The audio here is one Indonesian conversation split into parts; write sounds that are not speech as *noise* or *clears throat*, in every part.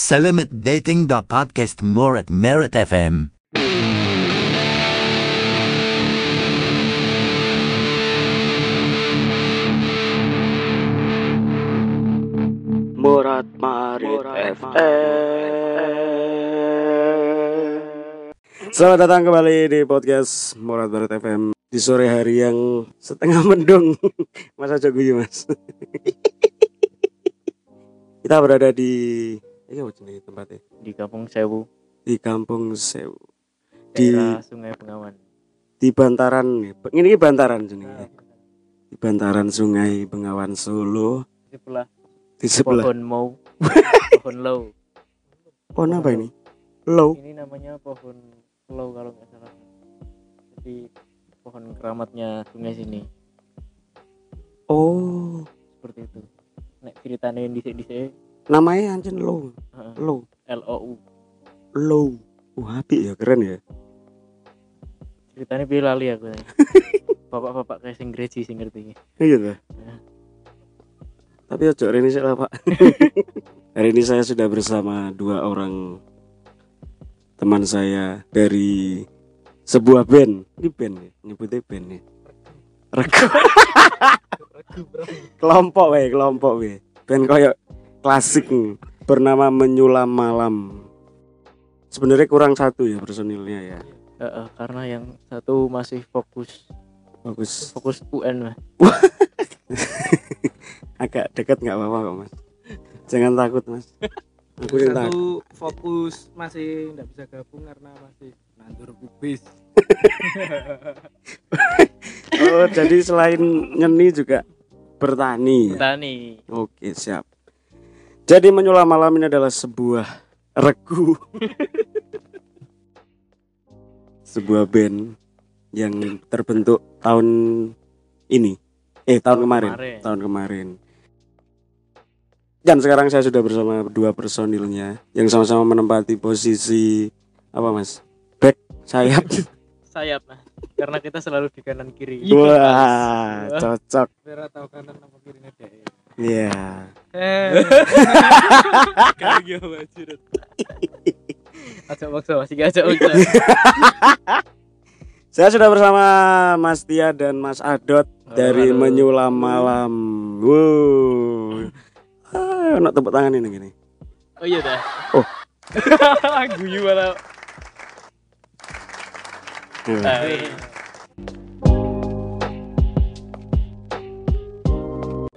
Selamat dating the podcast more at Merit FM. Murad Marit FM. Selamat datang kembali di podcast Murad Marit FM di sore hari yang setengah mendung. *laughs* Mas aja gue mas. *laughs* Kita berada di apa jenis tempatnya? di Kampung Sewu Di Kampung Sewu. Di daerah Sungai Bengawan di bantaran ini bantaran jenenge. Di bantaran Sungai Bengawan Solo sebelah di sebelah. pohon mau *laughs* pohon low Pohon apa ini? Low. ini namanya pohon low kalau nggak salah jadi pohon keramatnya sungai sini Oh, seperti itu nek ceritanya yang disek disek namanya anjing low. Low. L O U Low. Wah, ya, keren ya. ceritanya pilih lali aku *laughs* bapak-bapak kayak sing gereji sing ngerti Iya tuh. Tapi ojo hari ini lah pak. *laughs* hari ini saya sudah bersama dua orang teman saya dari sebuah band. Ini band ya, nyebutnya band ya. Regu. *laughs* kelompok weh, kelompok weh. Band koyo klasik nih, bernama Menyulam Malam. Sebenarnya kurang satu ya personilnya ya. Eh, eh, karena yang satu masih fokus Bagus. fokus UN mah *laughs* Agak dekat nggak apa-apa kok mas. Jangan takut mas. Aku yang takut. satu fokus masih nggak bisa gabung karena masih nandur kubis *laughs* Oh, jadi selain nyeni juga bertani. tani Oke, siap. Jadi menyulam malam ini adalah sebuah regu. *laughs* sebuah band yang terbentuk tahun ini. Eh, tahun kemarin. kemarin. Tahun kemarin. Dan sekarang saya sudah bersama dua personilnya yang sama-sama menempati posisi apa, Mas? Back sayap. *laughs* sayap Mas. karena kita selalu di kanan kiri Wah, cocok. Tahu kanan deh Iya. eh *laughs* Kagak wajib. Ajak maksa masih gak maksa. *laughs* Saya sudah bersama Mas Tia dan Mas Adot dari halo. Menyulam Malam. Wow. Ah, nak tepuk tangan ini gini. Oh iya dah. Oh. *laughs* Guyu malah. Hmm.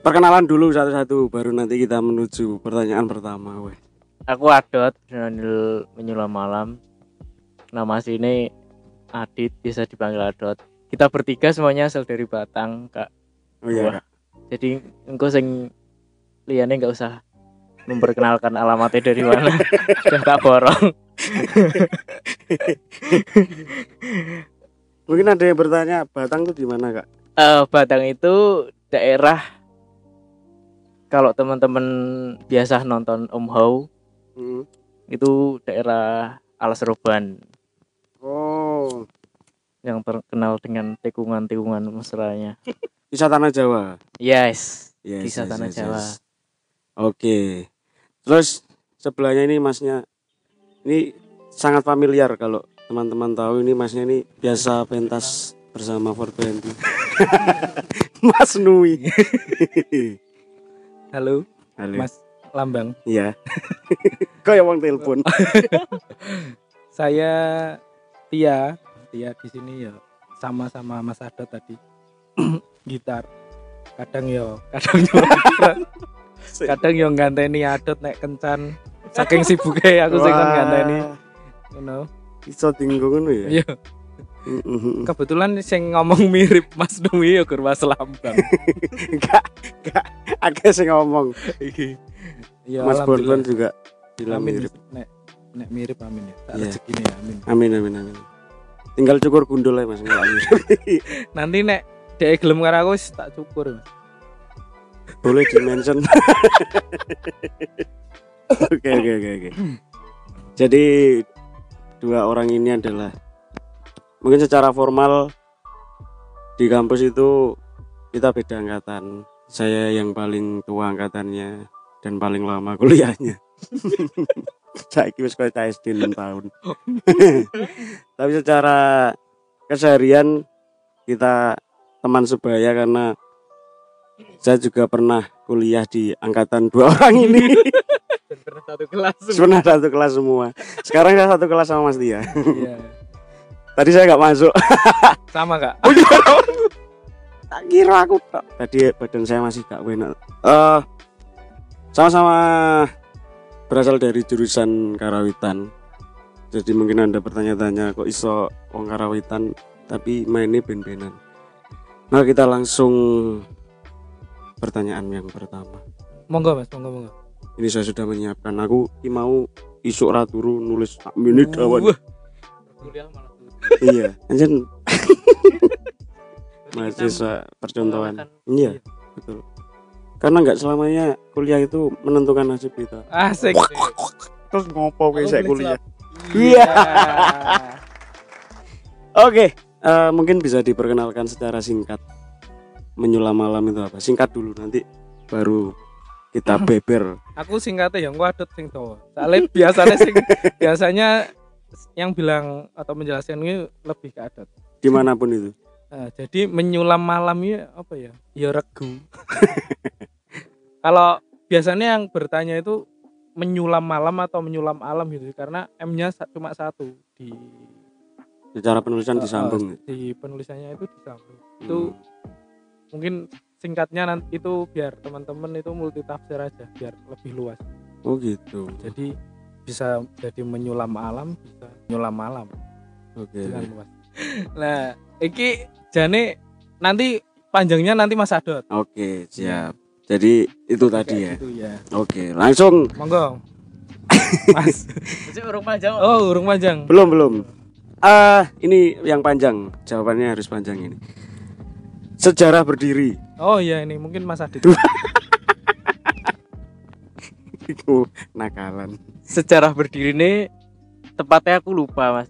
Perkenalan dulu satu-satu, baru nanti kita menuju pertanyaan pertama. Weh. Aku Adot, channel menyulam malam. Nama sini Adit, bisa dipanggil Adot. Kita bertiga semuanya asal dari Batang, Kak. Oh iya. Wah. Jadi engkau sing liane nggak usah memperkenalkan alamatnya dari mana. *laughs* Sudah tak borong. Mungkin ada yang bertanya Batang tuh di mana kak? Eh, Batang itu daerah kalau teman-teman biasa nonton Om How Hmm. itu daerah Alas Roban Oh, yang terkenal dengan tikungan-tikungan mesranya. *laughs* bisa tanah Jawa. Yes, Yes, Kisah Tanah Jawa. Oke. Terus sebelahnya ini masnya ini sangat familiar kalau teman-teman tahu ini masnya ini biasa pentas bersama 420. *laughs* Mas Nui. *laughs* halo Halo. Mas Lambang Iya. *laughs* Kok yang telepon? *laughs* saya Tia Tia di sini ya sama-sama Mas Adot tadi *clears throat* gitar kadang yo kadang yo *laughs* kadang yo ganteni Adot nek kencan saking sibuknya aku sing kon ganteni you know Iso tinggung ngono ya. iya. Kebetulan sing ngomong mirip Mas Nui ya Gur Mas Lambang *laughs* Enggak, enggak. Akeh sing ngomong. ya Mas Bonbon alhamdulillah. juga bilang amin mirip. nek nek mirip amin ya tak Iya. rezekine ya amin Amin amin amin. Tinggal cukur gundul aja Mas *laughs* nanti nek dek gelem karo aku wis tak cukur Mas. Boleh di mention. *laughs* Oke oke oke oke. Jadi dua orang ini adalah mungkin secara formal di kampus itu kita beda angkatan. Saya yang paling tua angkatannya dan paling lama *laughs* kuliahnya. *laughs* wis koyo cah SD 6 tahun. *laughs* Tapi secara keseharian kita teman sebaya karena saya juga pernah kuliah di angkatan dua orang ini. Dan pernah satu kelas. pernah satu kelas semua. Sekarang saya satu kelas sama Mas Tia. Iya. Tadi saya nggak masuk. *laughs* Sama kak. tak kira aku tak. Tadi badan saya masih gak enak. Eh sama-sama berasal dari jurusan Karawitan. Jadi mungkin Anda bertanya-tanya kok iso wong Karawitan tapi mainnya ben-benan. Nah, kita langsung pertanyaan yang pertama. Monggo mas, monggo monggo. Ini saya sudah menyiapkan. Aku ki mau isuk raturu nulis sak menit awan. Kuliah malah. Iya, anjen *laughs* mahasiswa percontohan. Iya, betul. Karena nggak selamanya kuliah itu menentukan nasib kita. Asik. Terus ngopo Aku saya kuliah? Iya. *laughs* Oke, eh, mungkin bisa diperkenalkan secara singkat. Menyulam malam itu apa? Singkat dulu nanti baru kita *laughs* beber. Aku singkatnya yang wadut sing dawa. Soalnya biasanya sing biasanya yang bilang atau menjelaskan ini lebih ke adat. Di mana pun itu. Nah, jadi menyulam malam ini apa ya? Ya regu. *laughs* Kalau biasanya yang bertanya itu menyulam malam atau menyulam alam gitu karena M-nya cuma satu di Secara penulisan eh, disambung. eh, di penulisannya itu disambung. Hmm. Itu mungkin singkatnya nanti itu biar teman-teman itu multi tafsir aja biar lebih luas. Oh gitu. Jadi bisa jadi menyulam alam, bisa menyulam malam Oke. dengan luas. *laughs* Nah, iki jane nanti panjangnya nanti Mas Adot. Oke, siap. Jadi itu tadi ya. Gitu ya. Oke, langsung. Monggo. *laughs* Mas. Jadi urung panjang. Oh, urung panjang. Belum, belum. Ah, ini yang panjang. Jawabannya harus panjang ini. Sejarah berdiri. Oh iya ini mungkin Mas Adit. *laughs* Itu nakalan. Sejarah berdiri ini tepatnya aku lupa mas.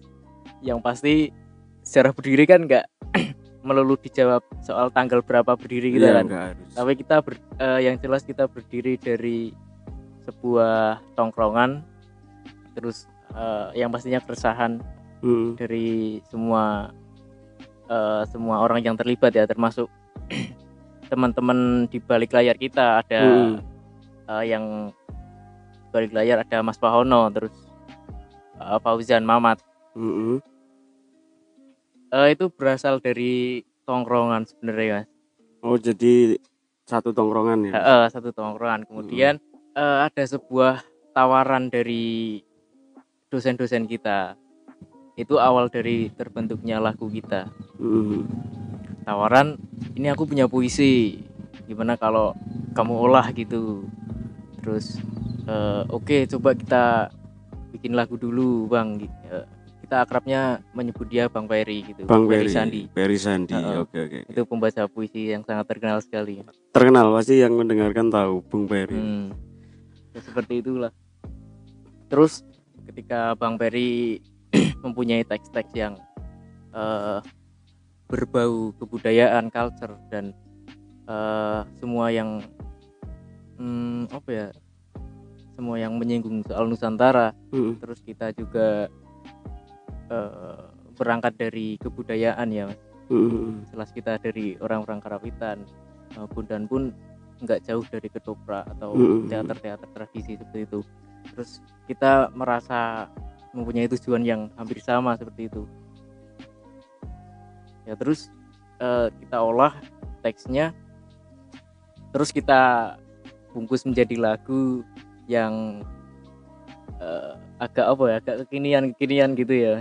Yang pasti sejarah berdiri kan nggak *clears throat* melulu dijawab soal tanggal berapa berdiri kita Iya, kan. enggak harus. Tapi kita ber- eh, yang jelas kita berdiri dari sebuah tongkrongan, terus eh, yang pastinya keresahan Hmm. dari semua eh, semua orang yang terlibat ya, termasuk *clears throat* teman-teman di balik layar kita ada Hmm. eh, yang balik layar ada Mas Pahono, terus eh, Fauzan Mamat. Hmm. Eh, itu berasal dari tongkrongan sebenarnya mas. Oh, jadi satu tongkrongan ya. Eh, satu tongkrongan. Kemudian eh, ada sebuah tawaran dari dosen-dosen kita. Itu awal dari terbentuknya lagu kita. Hmm. Tawaran, ini aku punya puisi. Gimana kalau kamu olah gitu? Terus, eh, oke coba kita bikin lagu dulu, bang. Eh, kita akrabnya menyebut dia Bang Peri gitu. Bang Peri. Sandi. Peri Sandi. Heeh. Oke, oke. Itu pembaca puisi yang sangat terkenal sekali. Terkenal pasti yang mendengarkan tahu Bung Peri. Hmm. Ya, seperti itulah. Terus ketika Bang Peri *clears throat* mempunyai teks-teks yang eh, berbau kebudayaan, culture dan eh, semua yang hmm, apa ya, semua yang menyinggung soal Nusantara. Hmm. Terus kita juga eh, berangkat dari kebudayaan ya, Mas. Hmm. jelas kita dari orang-orang Karawitan eh, Bundan pun nggak jauh dari ketoprak atau Mm-mm. teater-teater tradisi seperti itu terus kita merasa mempunyai tujuan yang hampir sama seperti itu ya terus eh, kita olah teksnya terus kita bungkus menjadi lagu yang eh, agak apa ya agak kekinian kekinian gitu ya.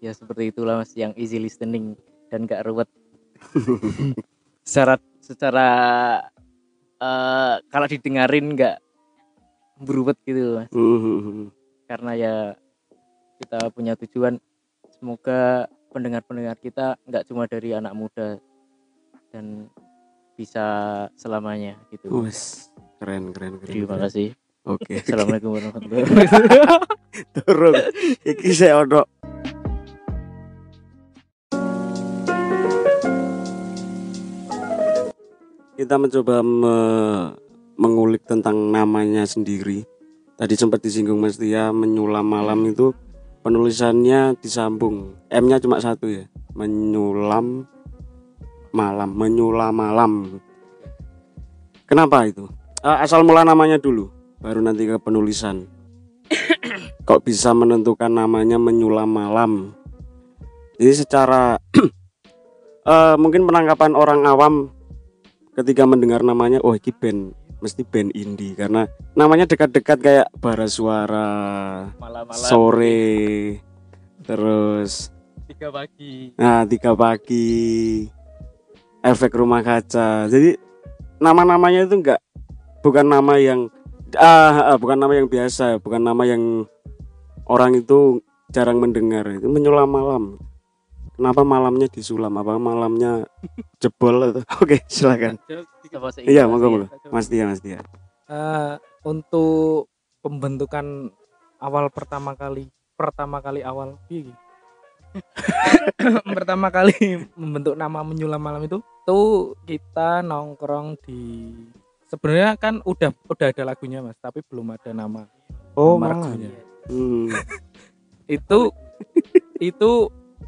Ya seperti itulah mas yang easy listening dan gak ruwet. *laughs* Secara secara eh, kalau didengarin nggak beruwet gitu mas. *laughs* Karena ya kita punya tujuan semoga pendengar-pendengar kita nggak cuma dari anak muda dan bisa selamanya gitu keren keren keren. terima keren. kasih Oke. assalamualaikum warahmatullahi wabarakatuh *laughs* Turun. Iki saya ono. Kita mencoba me- mengulik tentang namanya sendiri tadi sempat disinggung Mas Tia menyulam malam itu penulisannya disambung M-nya cuma satu ya menyulam malam menyulam malam kenapa itu Eh, asal mula namanya dulu baru nanti ke penulisan. *coughs* Kok bisa menentukan namanya menyulam malam? Jadi secara *coughs* eh, mungkin penangkapan orang awam ketika mendengar namanya oh ini band mesti band indie. Karena namanya dekat-dekat kayak bara suara malam-malam. sore terus tiga pagi. Nah tiga pagi efek rumah kaca. Jadi nama-namanya itu enggak bukan nama yang ah, ah, bukan nama yang biasa bukan nama yang orang itu jarang mendengar. Itu menyulam malam. Kenapa malamnya disulam? Apa malamnya jebol atau *laughs* oke silakan. Iya monggo ya. monggo. Mas Tia mas Tia. Eh, untuk pembentukan awal pertama kali pertama kali awal piye iki? *laughs* pertama kali membentuk nama menyulam malam itu tuh kita nongkrong di sebenarnya kan udah udah ada lagunya mas tapi belum ada nama oh nama lagunya. hmm. *laughs* itu itu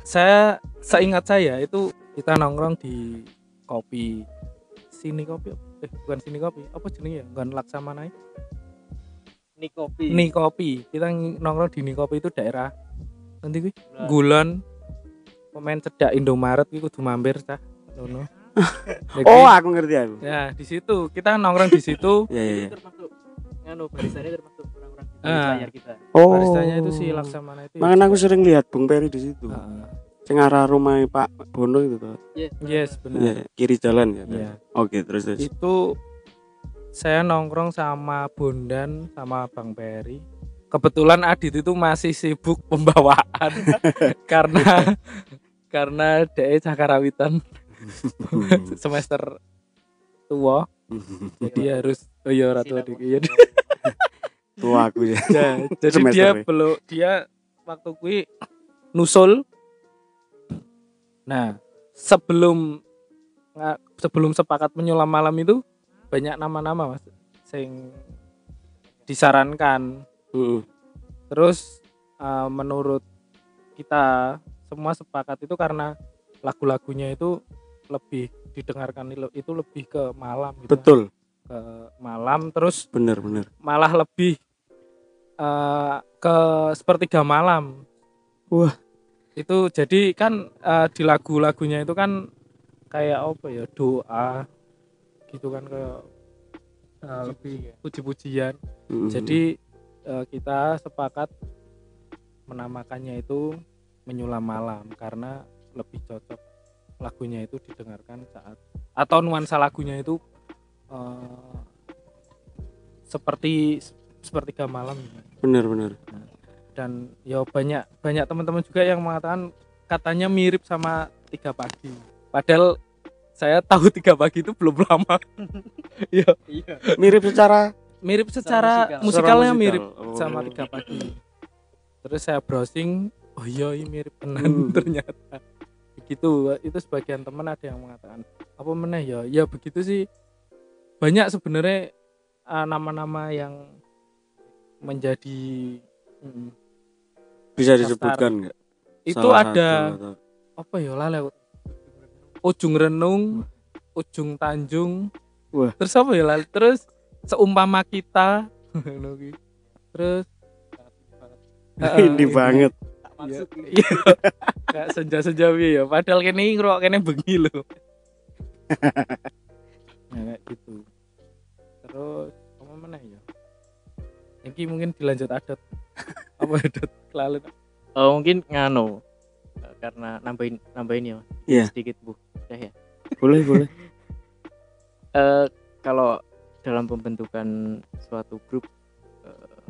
saya seingat saya itu kita nongkrong di kopi. Sini kopi eh bukan sini kopi. Apa jenenge ya? Bukan laksamana ini kopi. Ni kopi. Kita nongkrong di Ni kopi itu daerah. Nanti kuwi Nah. Gulon pemain cedak Indomaret kuwi kudu mampir cah. Jadi, oh aku ngerti aku ya di situ kita nongkrong di situ *laughs* ya ya, ya. termasuk nganu barisannya termasuk orang-orang di layar kita oh baristanya itu si Laksamana itu ya. Makanya aku sering lihat Bung Peri di situ. Heeh. Sing arah rumah Pak Bono itu toh. yes benar Iya, kiri jalan ya. Iya. Oke, terus terus. itu saya nongkrong sama Bondan sama Bang Peri kebetulan Adit itu masih sibuk pembawaan *laughs* *laughs* karena karena DE Cakarawitan *laughs* semester tua. Jadi harus oh iya ratu adik iya. *laughs* Tua aku ya. Ya, *laughs* jadi Semester dia ya. belum dia waktu kui nusul nah sebelum sebelum sepakat menyulam malam itu banyak nama-nama mas sing disarankan. Heeh. terus eh, menurut kita semua sepakat itu karena lagu-lagunya itu lebih didengarkan itu- lebih ke malam gitu Betul, ke malam terus bener bener. malah lebih eh, ke sepertiga malam. Wah. Itu jadi kan eh, di lagu-lagunya itu kan kayak apa ya doa gitu kan ke eh, lebih puji-pujian. Heeh. Jadi eh, kita sepakat menamakannya itu menyulam malam karena lebih cocok lagunya itu didengarkan saat atau nuansa lagunya itu eh, seperti sepertiga malam bener bener. dan ya banyak banyak teman-teman juga yang mengatakan katanya mirip sama tiga pagi padahal saya tahu tiga pagi itu belum lama *laughs* ya iya Mirip secara mirip secara musikal. musikalnya secara mirip musikal. Oh. sama tiga pagi terus saya browsing oh iya ini mirip tenan Hmm. *laughs* ternyata begitu itu sebagian teman ada yang mengatakan apa meneh ya? Ya begitu sih. Banyak sebenarnya eh, nama-nama yang menjadi mm, bisa disebutkan enggak? itu ada apa ya lale ujung renung ujung tanjung. Wah. terus apa ya lale terus seumpama kita *laughs* terus Ini banget. Iya. Iya. *laughs* Kayak senja-senja ya? Padahal kene ngrok kene bengi lho. *laughs* Nah, kayak gitu. Terus apa mana ya? Ini mungkin dilanjut adat. *laughs* Apa adat lalu oh, mungkin nganu. Eh, karena nambahin nambahin ya. Iya. sedikit bu. Udah ya. Boleh boleh. Eh, kalau dalam pembentukan suatu grup eh,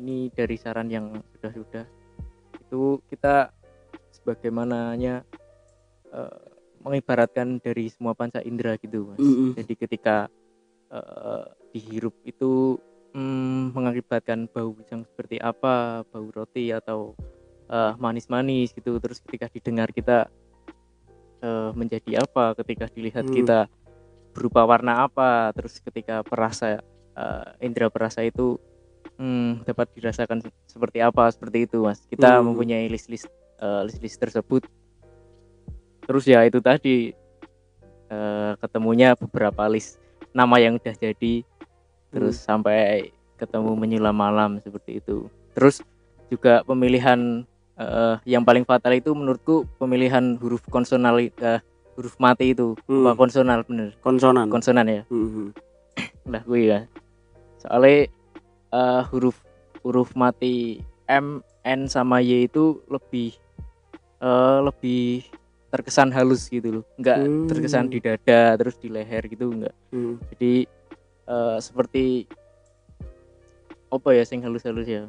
ini dari saran yang sudah-sudah itu kita sebagaimananya eh, mengibaratkan dari semua panca indera gitu mas Mm-mm. jadi ketika eh, dihirup itu mm, mengakibatkan bau yang seperti apa bau roti atau eh, manis-manis gitu terus ketika didengar kita eh, menjadi apa ketika dilihat Hmm. kita berupa warna apa terus ketika perasa eh, indera perasa itu hmm, dapat dirasakan se- seperti apa seperti itu mas. Kita Hmm. mempunyai list list list list tersebut. Terus ya itu tadi eh, ketemunya beberapa list nama yang udah jadi. Terus sampai ketemu menyulam malam seperti itu. Terus juga pemilihan eh, yang paling fatal itu menurutku pemilihan huruf konsonal eh, huruf mati itu. Hmm. apa konsonal bener? Konsonan. Konsonan ya? Mhm. lah gue ya. Soalnya eh, huruf huruf mati M N sama Y itu lebih eh, lebih terkesan halus gitu loh nggak Hmm. terkesan di dada terus di leher gitu nggak Mhm. jadi eh, seperti apa ya sing halus-halus ya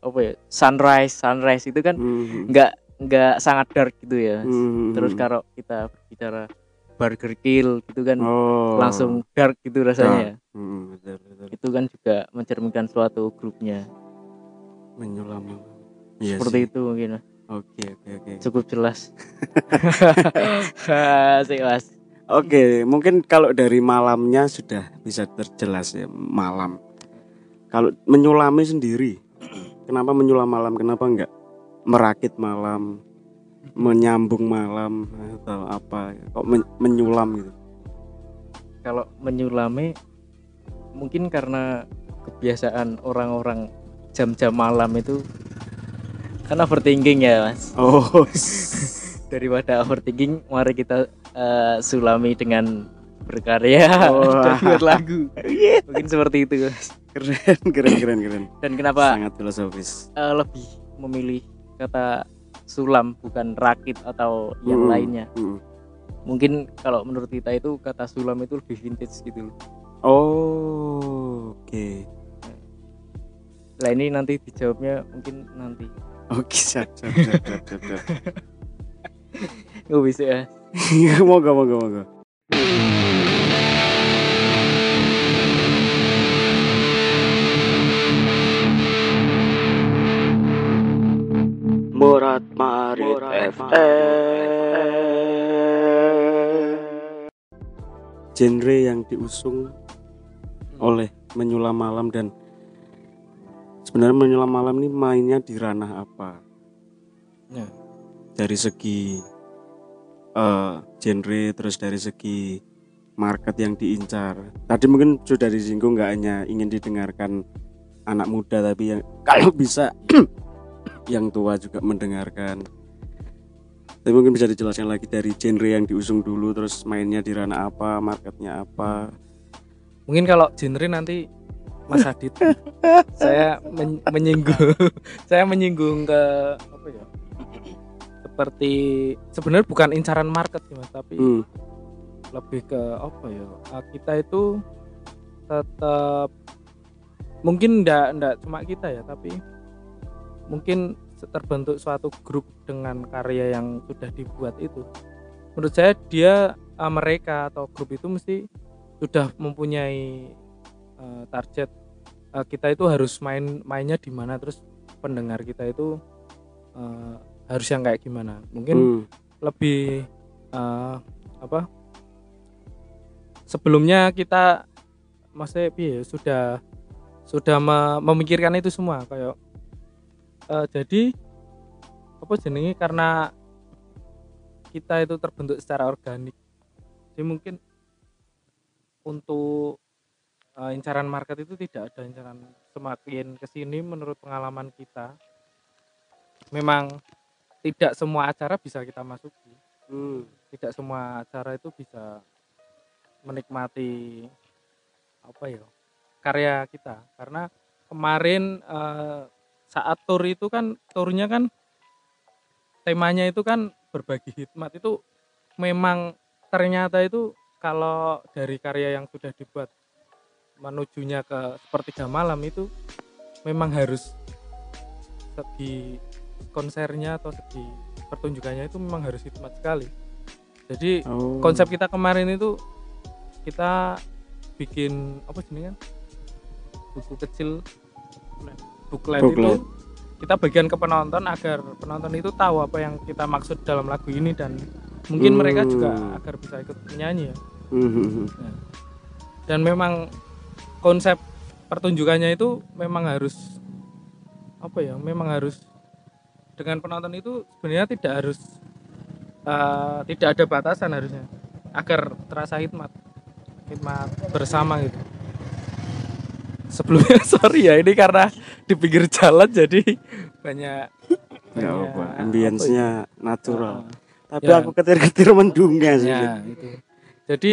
apa ya sunrise sunrise itu kan Mhm. nggak nggak sangat dark gitu ya Mhm. terus kalau kita berbicara burger kill gitu kan oh. langsung dark gitu rasanya Mhm, betul, betul. Itu kan juga mencerminkan suatu grupnya menyulam Iya seperti sih. itu mungkin Mas. oke oke oke cukup jelas *laughs* *laughs* sih mas Oke, mungkin kalau dari malamnya sudah bisa terjelas ya malam. Kalau menyulami sendiri, *clears throat* kenapa menyulam malam? Kenapa enggak merakit malam, menyambung malam atau apa? Kok men- menyulam gitu? kalau menyulami mungkin karena kebiasaan orang-orang jam-jam malam itu kan overthinking ya mas Oh, *laughs* daripada overthinking mari kita eh, sulami dengan berkarya Wah. dan *laughs* buat lagu mungkin seperti itu Mas. keren, keren, keren, keren. dan kenapa Sangat filosofis. eh, lebih memilih kata sulam bukan rakit atau yang Mm-mm, lainnya mm-mm. mungkin kalau menurut kita itu kata sulam itu lebih vintage gitu loh Oh, oke. lah ini nanti dijawabnya mungkin nanti Oke, siap, siap, siap, siap, siap, siap. nggak bisa ya *laughs* moga, moga, moga. Murat Marit Genre yang diusung oleh Menyulam Malam dan sebenarnya Menyulam Malam ini mainnya di ranah apa? Ya. Dari segi eh, genre terus dari segi market yang diincar. Tadi mungkin sudah disinggung nggak hanya ingin didengarkan anak muda tapi yang kalau bisa *clears throat* yang tua juga mendengarkan. Tapi mungkin bisa dijelaskan lagi dari genre yang diusung dulu terus mainnya di ranah apa, marketnya apa. Mungkin kalau genre nanti Mas Adit *laughs* saya men- menyinggung *laughs* saya menyinggung ke apa ya? Seperti sebenarnya bukan incaran market sih Mas, tapi Hmm. lebih ke apa ya? uh, Kita itu tetap mungkin ndak ndak cuma kita ya, tapi mungkin terbentuk suatu grup dengan karya yang sudah dibuat itu. Menurut saya dia uh, mereka atau grup itu mesti sudah mempunyai uh, target uh, kita itu harus main mainnya di mana terus pendengar kita itu uh, harus yang kayak gimana mungkin Hmm. lebih uh, apa sebelumnya kita masih piye, sudah sudah me- memikirkan itu semua kayak eh, jadi apa jenenge karena kita itu terbentuk secara organik jadi mungkin untuk eh, incaran market itu tidak ada incaran. Semakin ke sini menurut pengalaman kita memang tidak semua acara bisa kita masuki. Hmm. tidak semua acara itu bisa menikmati apa ya karya kita. Karena kemarin eh, saat tour itu kan turnya kan temanya itu kan berbagi hikmat. Itu memang ternyata itu kalau dari karya yang sudah dibuat menujunya ke sepertiga malam itu memang harus segi konsernya atau segi pertunjukannya itu memang harus hikmat sekali jadi Oh. konsep kita kemarin itu kita bikin apa sih kan buku kecil booklet, itu Booklet. kita bagian ke penonton agar penonton itu tahu apa yang kita maksud dalam lagu ini dan mungkin Hmm. mereka juga agar bisa ikut menyanyi ya. Hmm, hmm, hmm. dan memang konsep pertunjukannya itu memang harus apa ya memang harus dengan penonton itu sebenarnya tidak harus eh, tidak ada batasan harusnya agar terasa hikmat hikmat bersama gitu. Sebelumnya *laughs* sorry ya ini karena di pinggir jalan jadi banyak nggak banyak apa apa ambience-nya ya, natural tapi Ya. aku ketir-ketir mendungnya sih ya itu jadi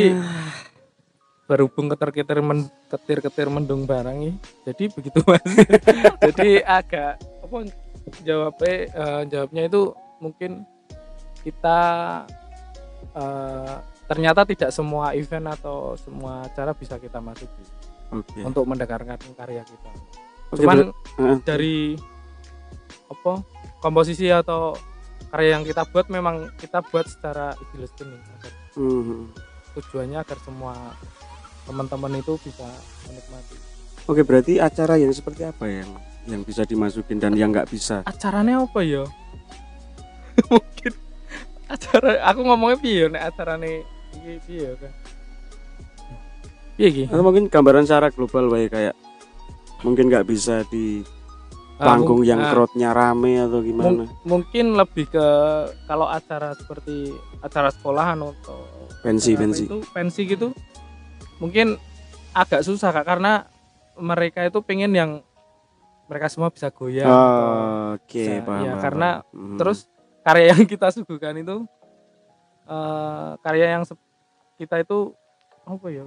berhubung ketir-ketir men, ketir-ketir mendung barang nih jadi begitu mas. *laughs* Jadi agak apa jawabnya eh, jawabnya itu mungkin kita eh, ternyata tidak semua event atau semua acara bisa kita masuki oke. untuk mendengarkan karya kita. Oke, cuman Heeh. dari apa komposisi atau karya yang kita buat memang kita buat secara idealistis nih agar Hmm. tujuannya agar semua teman-teman itu bisa menikmati. Oke berarti acara yang seperti apa yang yang bisa dimasukin dan yang nggak bisa? Acaranya apa ya? *laughs* Mungkin acara aku ngomongnya piye ya, nek acarane iki piye kan piye iki? Atau mungkin gambaran secara global baik kayak mungkin nggak bisa di panggung mung- yang ah, crowdnya rame atau gimana mung- mungkin lebih ke kalau acara seperti acara sekolahan atau pensi pensi itu pensi gitu mungkin agak susah kak karena mereka itu pengen yang mereka semua bisa goyang Oh, oke bisa, paham, ya, paham, karena. Hmm. terus karya yang *laughs* kita suguhkan itu eh, karya yang kita itu apa ya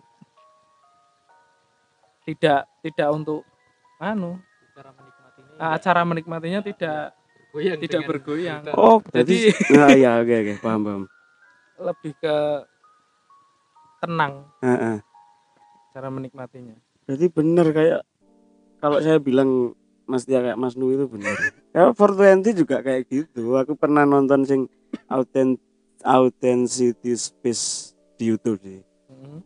tidak tidak untuk anu cara menikmatinya ah, cara menikmatinya tidak bergoyang tidak bergoyang kita. oh jadi Jadi- nah, ya oke oke paham paham lebih ke tenang Heeh. cara menikmatinya Berarti bener kayak kalau saya bilang Mas Tia kayak Mas Nu itu bener. *laughs* Kayak 420 juga kayak gitu. Aku pernah nonton sing Authen- Authenticity Space di YouTube sih. Mhm.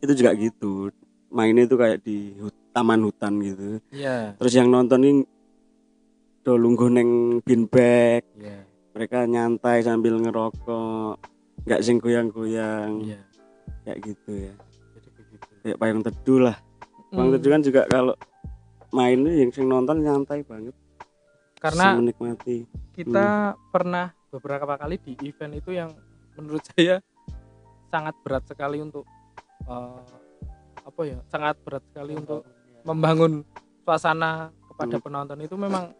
Itu juga gitu. Mainnya itu kayak di hut- taman hutan gitu. iya Terus yang nonton ini do lungguh neng beanbag. iya Mereka nyantai sambil ngerokok. nggak sing goyang-goyang. iya Kayak gitu ya. jadi begitu Kayak payung teduh lah. Payung Hmm, teduh kan juga kalau main yang sing nonton nyantai banget. karena menikmati. kita Hmm. pernah beberapa kali di event itu yang menurut *laughs* saya sangat berat sekali untuk eh, apa ya sangat berat sekali untuk membangun suasana kepada Hmm. penonton itu memang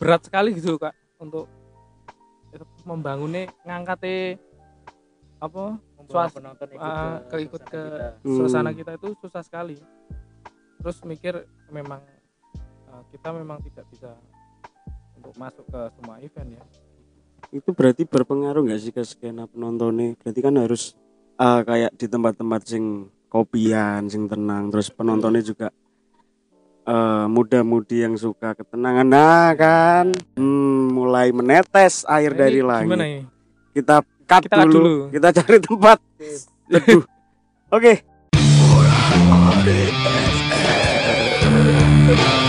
berat sekali gitu kak untuk membangunnya ngangkatnya apa Suas- penonton ikut ah, ke suasana ke kita. Hmm. suasana kita itu susah sekali terus mikir memang eh, kita memang tidak bisa untuk masuk ke semua event ya Itu berarti berpengaruh nggak sih ke skena penontonnya? Berarti kan harus ah, kayak di tempat-tempat sing kopian, sing tenang. Terus penontonnya juga eh, muda-mudi yang suka ketenangan. Nah kan, hmm, mulai menetes air Nah, dari ini langit. gimana ini Kita cut Kita dulu. dulu. Kita cari tempat *laughs* teduh. Oke. Sesaji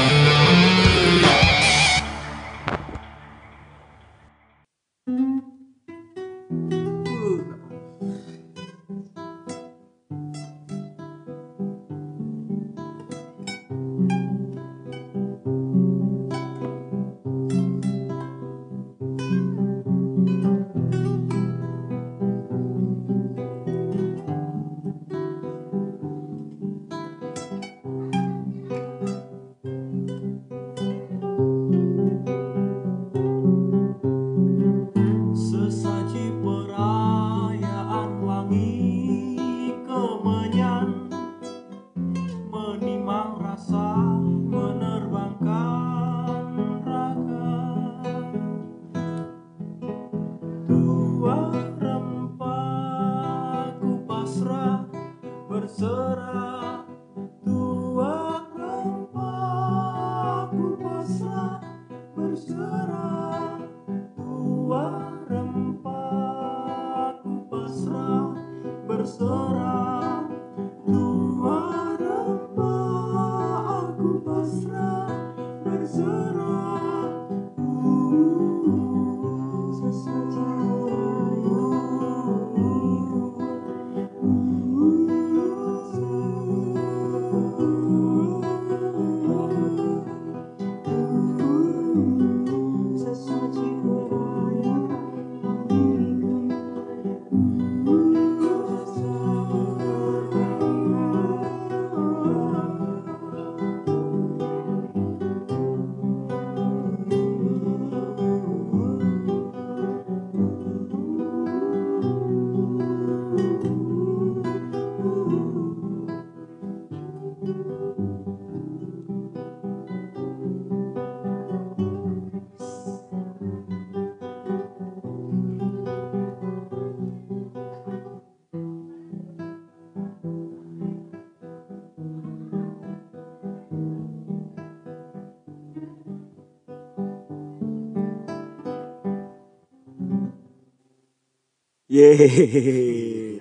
Yeay.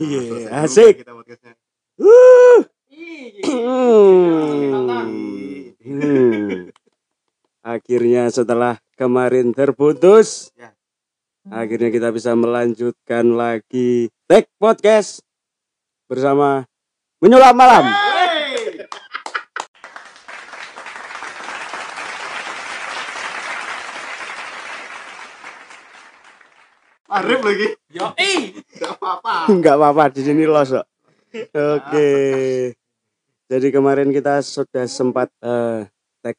Iya, Selesai asik. kita podcastnya. Hmm. Akhirnya setelah kemarin terputus, Ya. akhirnya kita bisa melanjutkan lagi Tech Podcast bersama Menyulap Malam. Arif lagi. Yo, eh. Enggak apa-apa. Enggak apa-apa di sini los kok. Oke. Jadi kemarin kita sudah sempat eh tag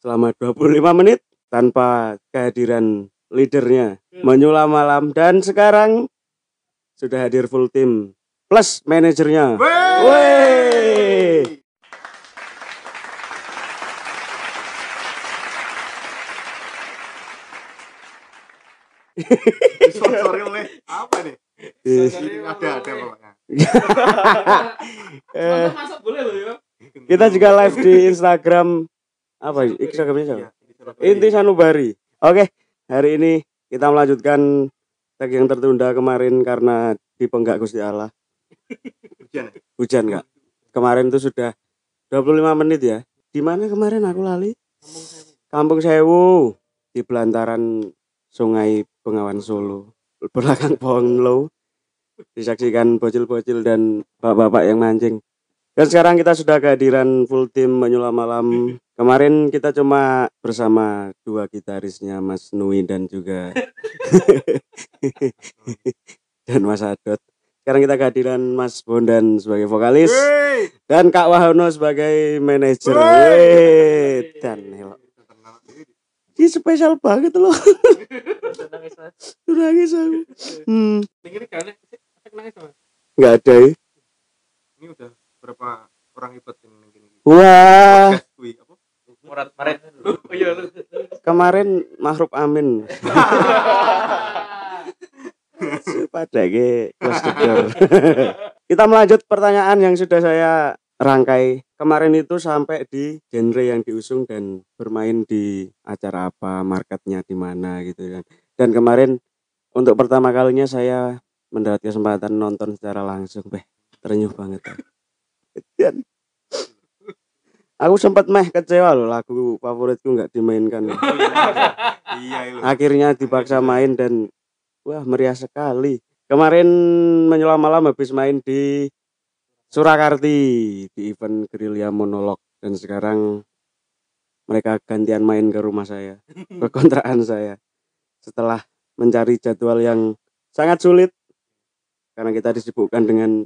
selama 25 menit tanpa kehadiran leadernya Menyula Malam dan sekarang sudah hadir full tim plus manajernya. Wey. Disponsori oleh apa nih? Ini ada ada pokoknya. Eh, masuk boleh loh ya. kita juga live di Instagram apa Instagramnya siapa? Iya. Inti Sanubari. Oke, hari ini kita melanjutkan tag yang tertunda kemarin karena dipenggak Gusti Allah. Hujan ya? Hujan nggak? Kemarin tuh sudah 25 menit ya. Di mana kemarin aku lali? Kampung Sewu di belantaran Sungai Bengawan Solo. Belakang pohon low disaksikan bocil-bocil dan bapak-bapak yang mancing. Dan sekarang kita sudah kehadiran full tim menyulam malam. Kemarin kita cuma bersama dua gitarisnya Mas Nui dan juga *laughs* dan Mas Adot. Sekarang kita kehadiran Mas Bondan sebagai vokalis Wey. dan Kak Wahono sebagai manajer. Dan elok. Ini spesial banget loh. Nangis aku. Hmm, Dengerin kan? Efek nangis sama. nggak ada ya. Ini udah berapa orang ikut yang gini? Wah, Podcast kui apa? Murat Maret. Oh iya lu. kemarin Mahruf Amin. *laughs* Pada ke. Kita melanjut pertanyaan yang sudah saya rangkai kemarin itu sampai di genre yang diusung dan bermain di acara apa, marketnya di mana gitu kan. Dan kemarin untuk pertama kalinya saya mendapat kesempatan nonton secara langsung, beh, terenyuh banget. Dan aku sempat meh kecewa loh lagu favoritku nggak dimainkan. Iya itu. Akhirnya dipaksa main dan wah meriah sekali. Kemarin menyelam malam habis main di Surakarti di event gerilya monolog dan sekarang mereka gantian main ke rumah saya, ke *laughs* kontrakan saya. Setelah mencari jadwal yang sangat sulit karena kita disibukkan dengan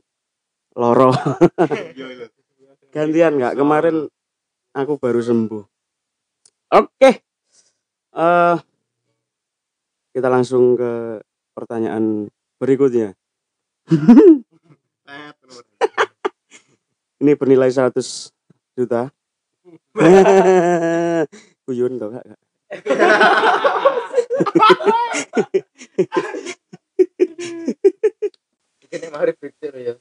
loro. *laughs* Iya itu. Gantian nggak kemarin aku baru sembuh. Oke. Eh kita langsung ke pertanyaan berikutnya. *laughs* Ini bernilai 100 juta. *laughs* Kuyun tau gak? Ini ya.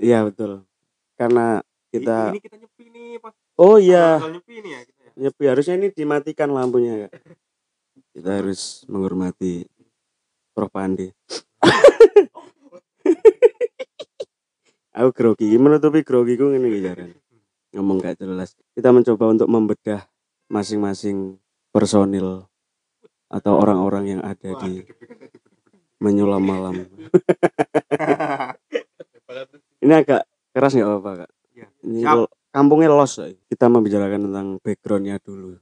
Iya betul. Karena kita ini kita nyepi nih pas Oh iya, nyepi nih ya kita ya. nyepi harusnya ini dimatikan lampunya, Kak. Kita harus menghormati Prof Pandi. *laughs* Aku grogi, menutupi grogiku ini jaran. Ngomong gak jelas. Kita mencoba untuk membedah masing-masing personil atau orang-orang yang ada di menyulam malam. *laughs* Ini agak keras nggak apa-apa kak? Iya. Ini kampungnya los. Say. Kita membicarakan tentang backgroundnya dulu.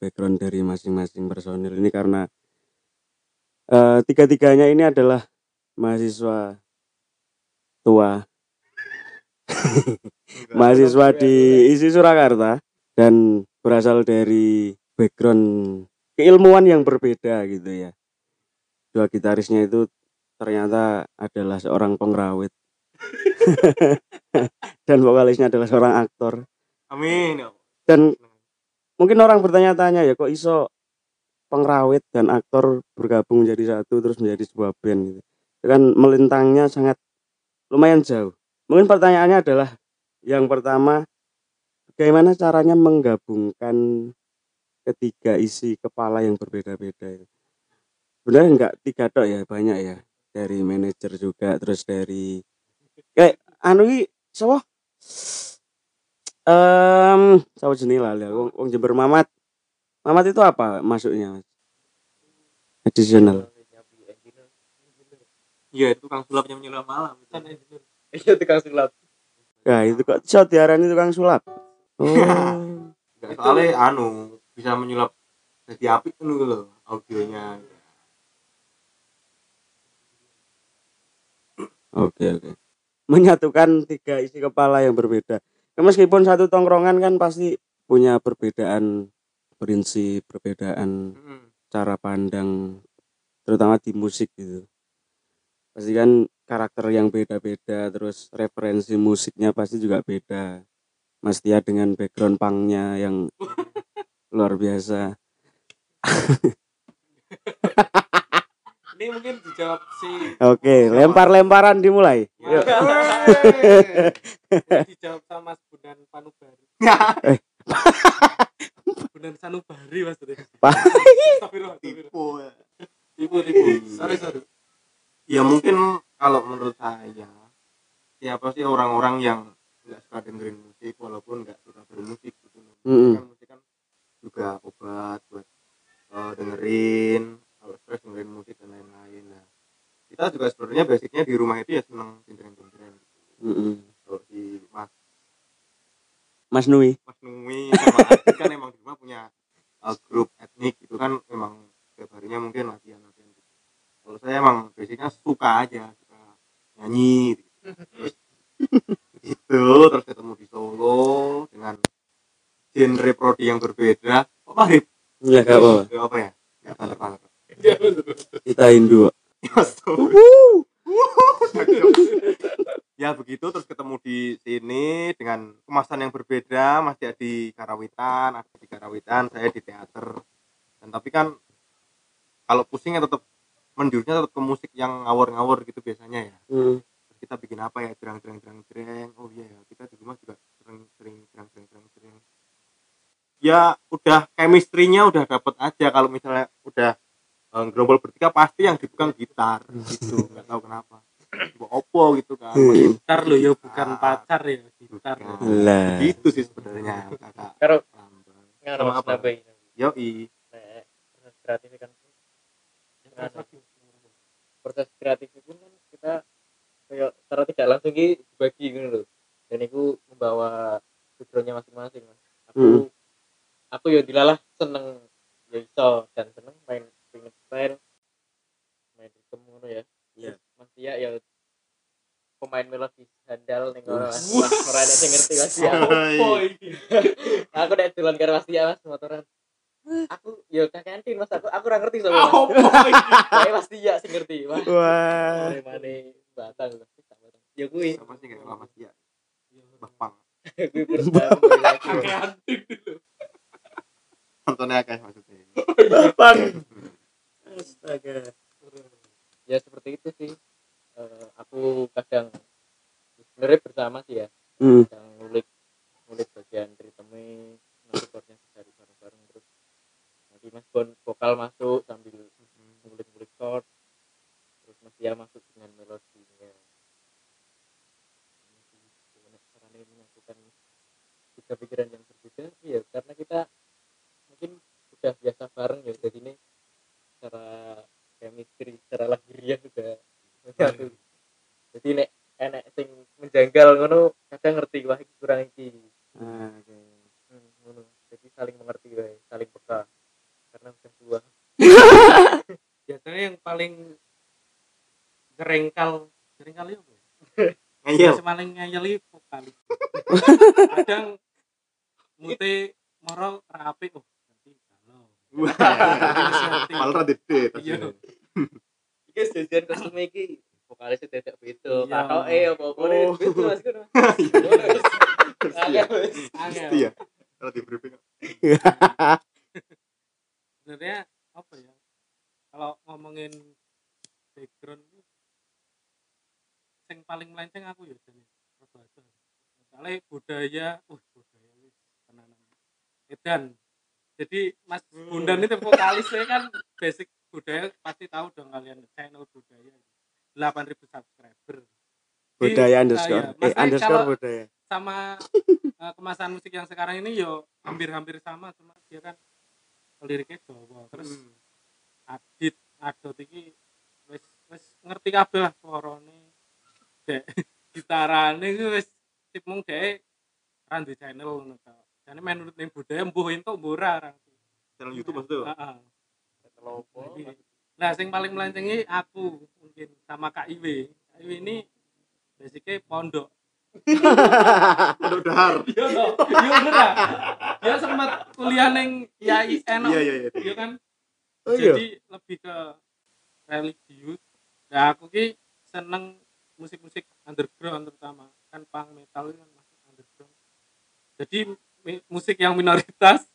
Background dari masing-masing personil ini karena eh, tiga-tiganya ini adalah mahasiswa tua. Mahasiswa di isi Surakarta dan berasal dari background keilmuan yang berbeda gitu ya. Dua gitarisnya itu ternyata adalah seorang pengrawit. *laughs* Dan vokalisnya adalah seorang aktor. Amin. dan mungkin orang bertanya-tanya ya kok iso pengrawit dan aktor bergabung menjadi satu terus menjadi sebuah band gitu. Itu kan melintangnya sangat lumayan jauh mungkin pertanyaannya adalah yang pertama bagaimana caranya menggabungkan ketiga isi kepala yang berbeda-beda sebenarnya enggak tiga tok ya banyak ya dari manajer juga terus dari kayak anu sapa Em, sapa jenenge lali aku. wong, wong Jember Mamat. Mamat itu apa masuknya? Mas? Additional. Iya, itu tukang sulap yang menyelam malam. Iya tukang sulap. Nah, itu kok iso diarani tukang sulap. Oh. Enggak *laughs* soalnya anu bisa menyulap jadi api kan loh audionya. Oke, oke. Menyatukan tiga isi kepala yang berbeda. Ya, meskipun satu tongkrongan kan pasti punya perbedaan prinsip, perbedaan Mm-mm. cara pandang terutama di musik gitu. Pasti kan karakter yang beda-beda terus referensi musiknya pasti juga beda. Mas Tia dengan background pangnya yang *laughs* luar biasa. *laughs* Ini mungkin dijawab si Oke, lempar-lemparan dimulai. Yuk. *laughs* dijawab sama Mas Bunan Panubari. Eh. Bunan Sanubari astagfirullah. Tipu. Tipu, tipu. Sorry, sorry. Ya mungkin kalau menurut saya siapa sih orang-orang yang nggak suka dengerin musik walaupun nggak suka bermusik gitu loh. Mm-mm. Kan musik kan juga obat buat eh, dengerin kalau stres dengerin musik dan lain-lain nah kita juga sebenarnya basicnya di rumah itu ya seneng dengerin-dengerin Mm-mm. kalau si Mas Mas Nui. Mas Nui sama kan emang di rumah punya uh, grup etnik itu kan memang setiap harinya mungkin latihan-latihan gitu. Kalau saya emang basicnya suka aja, nyanyi *laughs* gitu. Terus terus ketemu di Solo dengan genre prodi yang berbeda. Apa Rip? Ya gak apa-apa. Ya, apa ya? Ya, banget Kita Hindu. ya begitu terus ketemu di sini dengan kemasan yang berbeda Mas Dia di Karawitan aku di Karawitan saya di teater dan tapi kan kalau pusingnya tetap mendiurnya tetap ke musik yang ngawur-ngawur gitu biasanya ya Mm. Terus kita bikin apa ya jerang jerang jerang jerang oh iya ya kita di rumah juga sering sering jerang jerang jerang jerang ya udah chemistry-nya udah dapet aja kalau misalnya udah eh, gerombol bertiga pasti yang dipegang gitar gitu *laughs* nggak tahu kenapa Coba opo gitu kan Gitar lo ya bukan pacar ya, gitar. Bukan. Lah. gitu sih sebenarnya kakak Karo Sama Mas apa? yoi Nek proses kreatif itu kan kita kayak secara tidak langsung ki dibagi gitu loh. Dan itu membawa backgroundnya masing-masing mas. Aku Hmm. aku ya dilalah seneng ya iso dan seneng main pengen style main rhythm ngono ya. Iya. Terus mas Tia ya pemain melodi handal ning ngono mas ora ada sing ngerti mas Tia. *laughs* *laughs* Aku nek dolan karo mas Tia mas motoran aku ya kakantin mas. Aku aku ngerti sama mas. Kayak mas Tia sing ngerti wah. Wah. Mane batang pasti. Ya kuwi, apa sih kayak lama sih ya Bapang. pertama *laughs* kuwi lagi. *laughs* nontonnya kayak maksudnya. Astaga. Ya seperti itu sih. Eh, aku kadang sebenarnya bersama sih ya, Mm. kadang ngulik ngulik bagian ritme, nanti chordnya dari bareng-bareng terus nanti Mas Bon vokal masuk sambil ngulik-ngulik chord terus Mas Tia masuk dengan melodinya Ini sih, gimana caranya menyatukan tiga pikiran yang berbeda iya karena kita mungkin udah biasa bareng ya jadi ini secara chemistry secara lahiriah juga menyatu jadi nek enek sing menjanggal ngono kadang ngerti wah iki kurang iki Ah, oke. hmm, ngono jadi saling mengerti wae saling peka karena udah tua Biasanya yang paling ngerengkal, ngerengkal ya apa? ya? ngeyel Yang paling ngeyeli vokalis. Kadang mute moro rapi oh nanti galau. malah dede Iya. iki sejajan kostum iki vokalisnya tidak beda Iya. katoke apa-apa Oh. beda mas ngono Iya. Ngono, wis. Iya. Angel, wis. Angel. iya kalau di briefing Sebenarnya apa ya? Kalau ngomongin background itu yang paling melenceng aku ya jadi bahasa. Soalnya budaya, uh budaya wis tenanan. Edan. Jadi Mas Bundan itu vokalisnya kan basic budaya pasti tahu dong kalian channel budaya. 8000 subscriber. Budaya ah, underscore. Iya. eh Maksudnya underscore budaya. sama *laughs* eh, kemasan musik yang sekarang ini yo hampir-hampir sama cuma dia kan liriknya Jawa. Terus Hmm. adit adot iki wis wis ngerti kabeh lah suarane. Dek *laughs* gitarane ku wis tip mung dek channel ngono ta. Jane menurut ning budaya mbuh entuk mbuh ora ra channel YouTube maksudnya Heeh. Kelopo. Nah, sing paling melancengi aku mungkin sama Kak Iwe. Kak Iwe ini basicnya pondok. Pondok dahar *laughs* Iya toh, iya bener. Dia sempat kuliah neng IAIN. iya iya iya Iya kan? Oh, iya. Jadi lebih ke religius. Nah, aku ki seneng musik-musik underground terutama kan punk metal itu kan masuk underground. Jadi musik yang minoritas.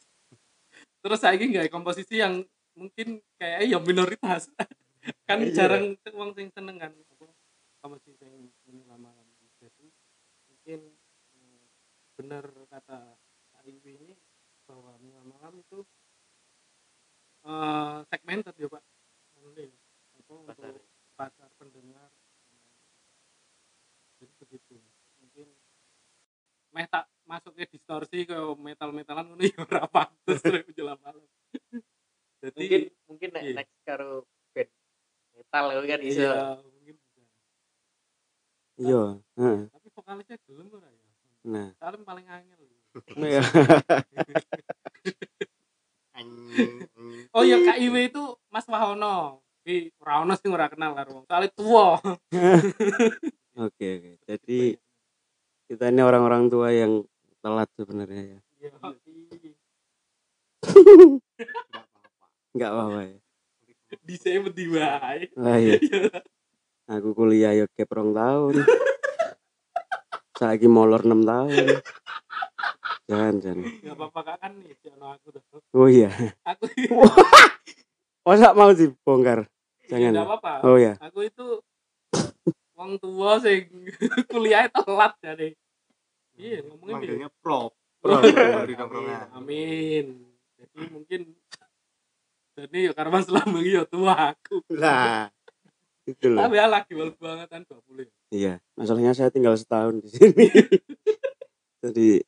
Terus saya nggak komposisi yang mungkin kayak ya minoritas. *laughs* kan Iya. jarang uang sing seneng kan apa komposisi yang ini lama jadi mungkin eh, bener kata Iwi ini bahwa malam itu eh segmented ya pak Ini, apa Pasar. untuk pasar pendengar jadi begitu mungkin meh tak masuk ke distorsi ke metal metalan ngono *laughs* ya ora pantes rek menjelang malam. Jadi Mungkin mungkin nek Iya. next karo band metal itu kan iso. iya mungkin bisa. Iya heeh. tapi vokalisnya gelem ora ya? Nah. Salim paling angel. Iya. *laughs* oh iya Kak Iwe itu Mas Wahono. Tapi ora ono sing ora kenal karo wong. Soalnya tua *laughs* oke oke. Jadi kita ini orang-orang tua yang telat sebenarnya ya. Iya. nggak apa-apa ya. Di saya wae lah iya. Aku kuliah ya gap rong tahun. Lagi molor 6 tahun. Jangan jangan. Nggak apa-apa kan nih aku tuh oh iya. Aku *laughs* masa mau dibongkar? Jangan jangan apa-apa. Oh ya aku itu wong tua sing *laughs* kuliahnya telat jadi iya ngomongin piye? manggilnya pro Pro. di tongkrongan amin. Jadi mungkin jadi ya karena selama ini ya tua aku. Lah itu loh. Tapi ya lagi wal banget kan 20 iya masalahnya saya tinggal setahun di sini. *laughs* Jadi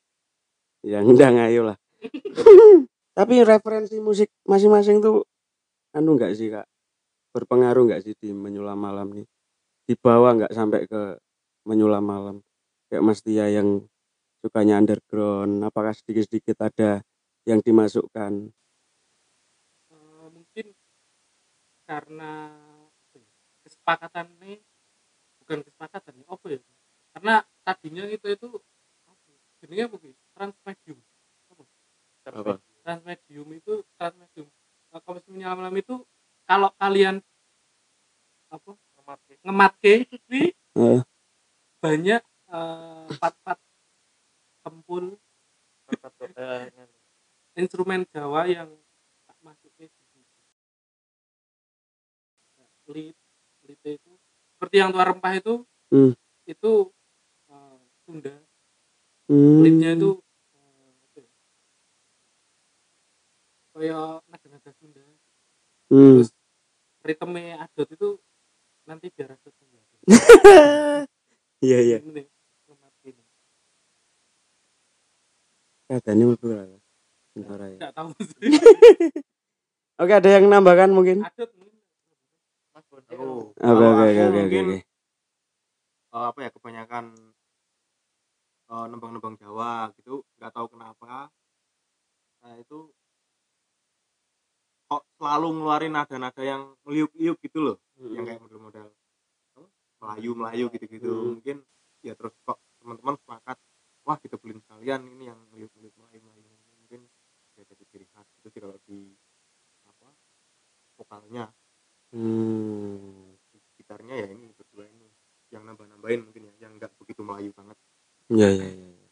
ya undang ayo lah. *laughs* Tapi referensi musik masing-masing tuh anu nggak sih kak? Berpengaruh nggak sih di menyulam malam nih? Dibawa nggak sampai ke menyulam malam? Kayak Mas Tia yang sukanya underground apakah sedikit-sedikit ada yang dimasukkan Eh, mungkin karena ya, kesepakatan nih bukan kesepakatan nih apa ya karena tadinya itu itu apa ya, jenisnya apa ya? transmedium Apa? transmedium itu transmedium nah, komisi malam itu kalau kalian apa ngematke ini Eh. banyak eh, part-part kempul Eh, instrumen Jawa yang tak masukin di situ. Lit, lit itu seperti yang tua rempah itu, Hmm. itu eh, Sunda, Hmm. litnya itu eh, apa ya? kayak nada-nada Sunda, Hmm. terus ritme adot itu nanti biar adot *laughs* iya iya Ini, ngematke ini. Katanya mau berapa Bentar ya. Tahu sih. *laughs* Oke, ada yang nambahkan mungkin? Mas Bonde. Aku- Oke, oke, oke, oke, eh, apa ya kebanyakan eh, nembang-nembang Jawa gitu nggak tahu kenapa nah itu kok selalu ngeluarin nada-nada yang meliuk-liuk gitu loh yang kayak model-model Melayu-Melayu gitu-gitu Hmm. mungkin ya terus kok teman-teman sepakat wah kita beliin sekalian ini yang meliuk-liuk Melayu-Melayu mungkin ya jadi ciri khas itu sih kalau di apa vokalnya. Hmm. gitarnya ya ini berdua ini. Yang nambah-nambahin mungkin ya yang nggak begitu Melayu banget. Iya, iya, iya.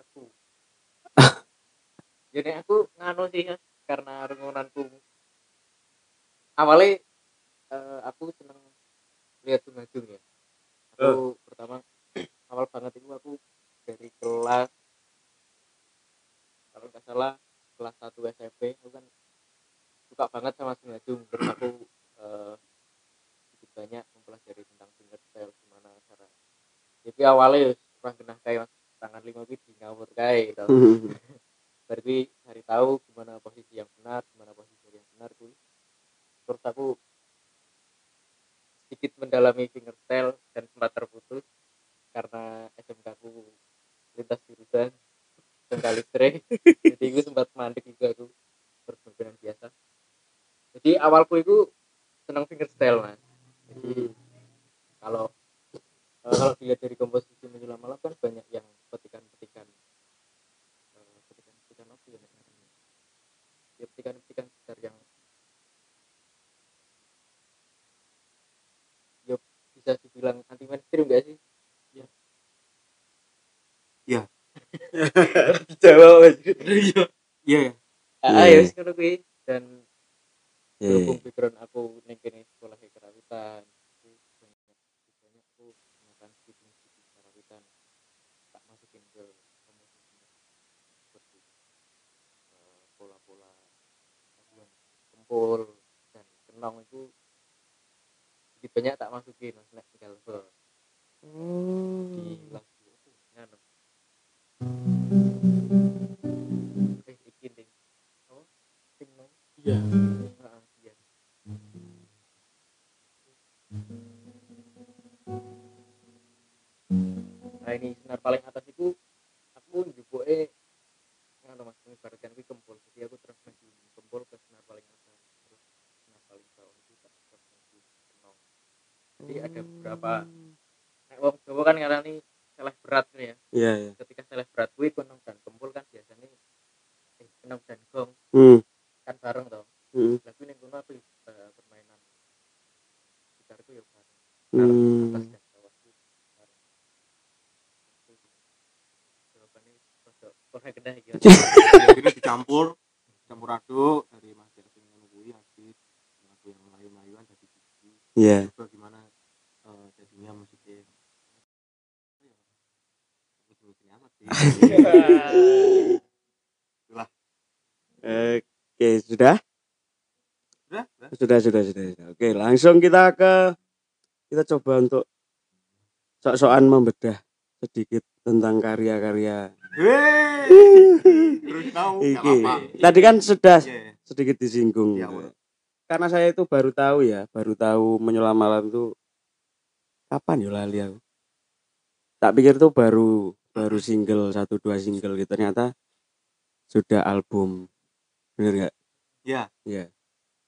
aku *laughs* jadi aku nganu sih Mas, karena renunganku awalnya eh, aku seneng lihat Sungajung ya. Aku pertama awal banget itu aku dari kelas kalau nggak salah kelas 1 SMP aku kan suka banget sama Singajung terus aku eh, sedikit banyak mempelajari tentang fingerstyle gimana cara jadi awalnya ya kurang kena kayak mas tangan lima di ngawur kayak gitu *laughs* berarti cari tahu gimana posisi yang benar gimana posisi yang benar kuy terus aku sedikit mendalami fingerstyle dan sempat terputus karena SMK ku lintas jurusan SMK listrik. *laughs* Jadi gue sempat mandek juga aku berbenturan biasa. Jadi awalku itu senang fingerstyle mas. Jadi kalau eh, kalau dilihat dari komposisi menjelang malam kan banyak yang petikan-petikan eh, petikan-petikan apa ya ya petikan-petikan gitar yang ya bisa dibilang anti mainstream gak sih *laughs* Iya. dijawab aja iya Iya. ya wis ngono kuwi dan Iya. berhubung background aku ning kene sekolah kerawitan jadi banyak banyak aku menggunakan studi studi kerawitan tak masukin ke seperti eh, pola-pola paduan kempul dan kenong itu sedikit banyak tak masukin mas nek tinggal verse di lagu eh iki ding oh sing iya. Iya. Nah ini senar paling atas itu aku juga eh ngono mas mengibaratkan kuwi kempul. Jadi aku transmisi kempul ke senar paling atas. Terus senar paling bawah itu tak transmisi kenong jadi ada beberapa nek wong Jawa kan ngarani seleh berat nih ya. Iya iya. Ketika seleh berat kuwi kenong dan kempul kan biasanya eh kenong dan gong. Hmm. Kan bareng toh. Hmm. Lagu ning kono aku eh, permainan. Gitarku ya bareng. Hmm. atas dan bawah itu bareng jawabannya rada kurang kena iki. *laughs* Ini dicampur campur aduk dari Mas Yasin ngono kuwi habis lagu yang melayu-layuan jadi iya. Coba gimana eh, jadinya musiknya ya musiknya amat sih oke sudah? Sudah sudah. Sudah sudah sudah sudah. oke langsung kita ke kita coba untuk sok-sokan membedah sedikit tentang karya-karya. Terus tahu iki. tadi kan sudah Iya. sedikit disinggung. Boleh. karena saya itu baru tahu ya baru tahu menyelam malam itu kapan ya lali aku? Tak pikir tuh baru baru single satu dua single gitu. Ternyata sudah album. Bener nggak? Iya. Iya.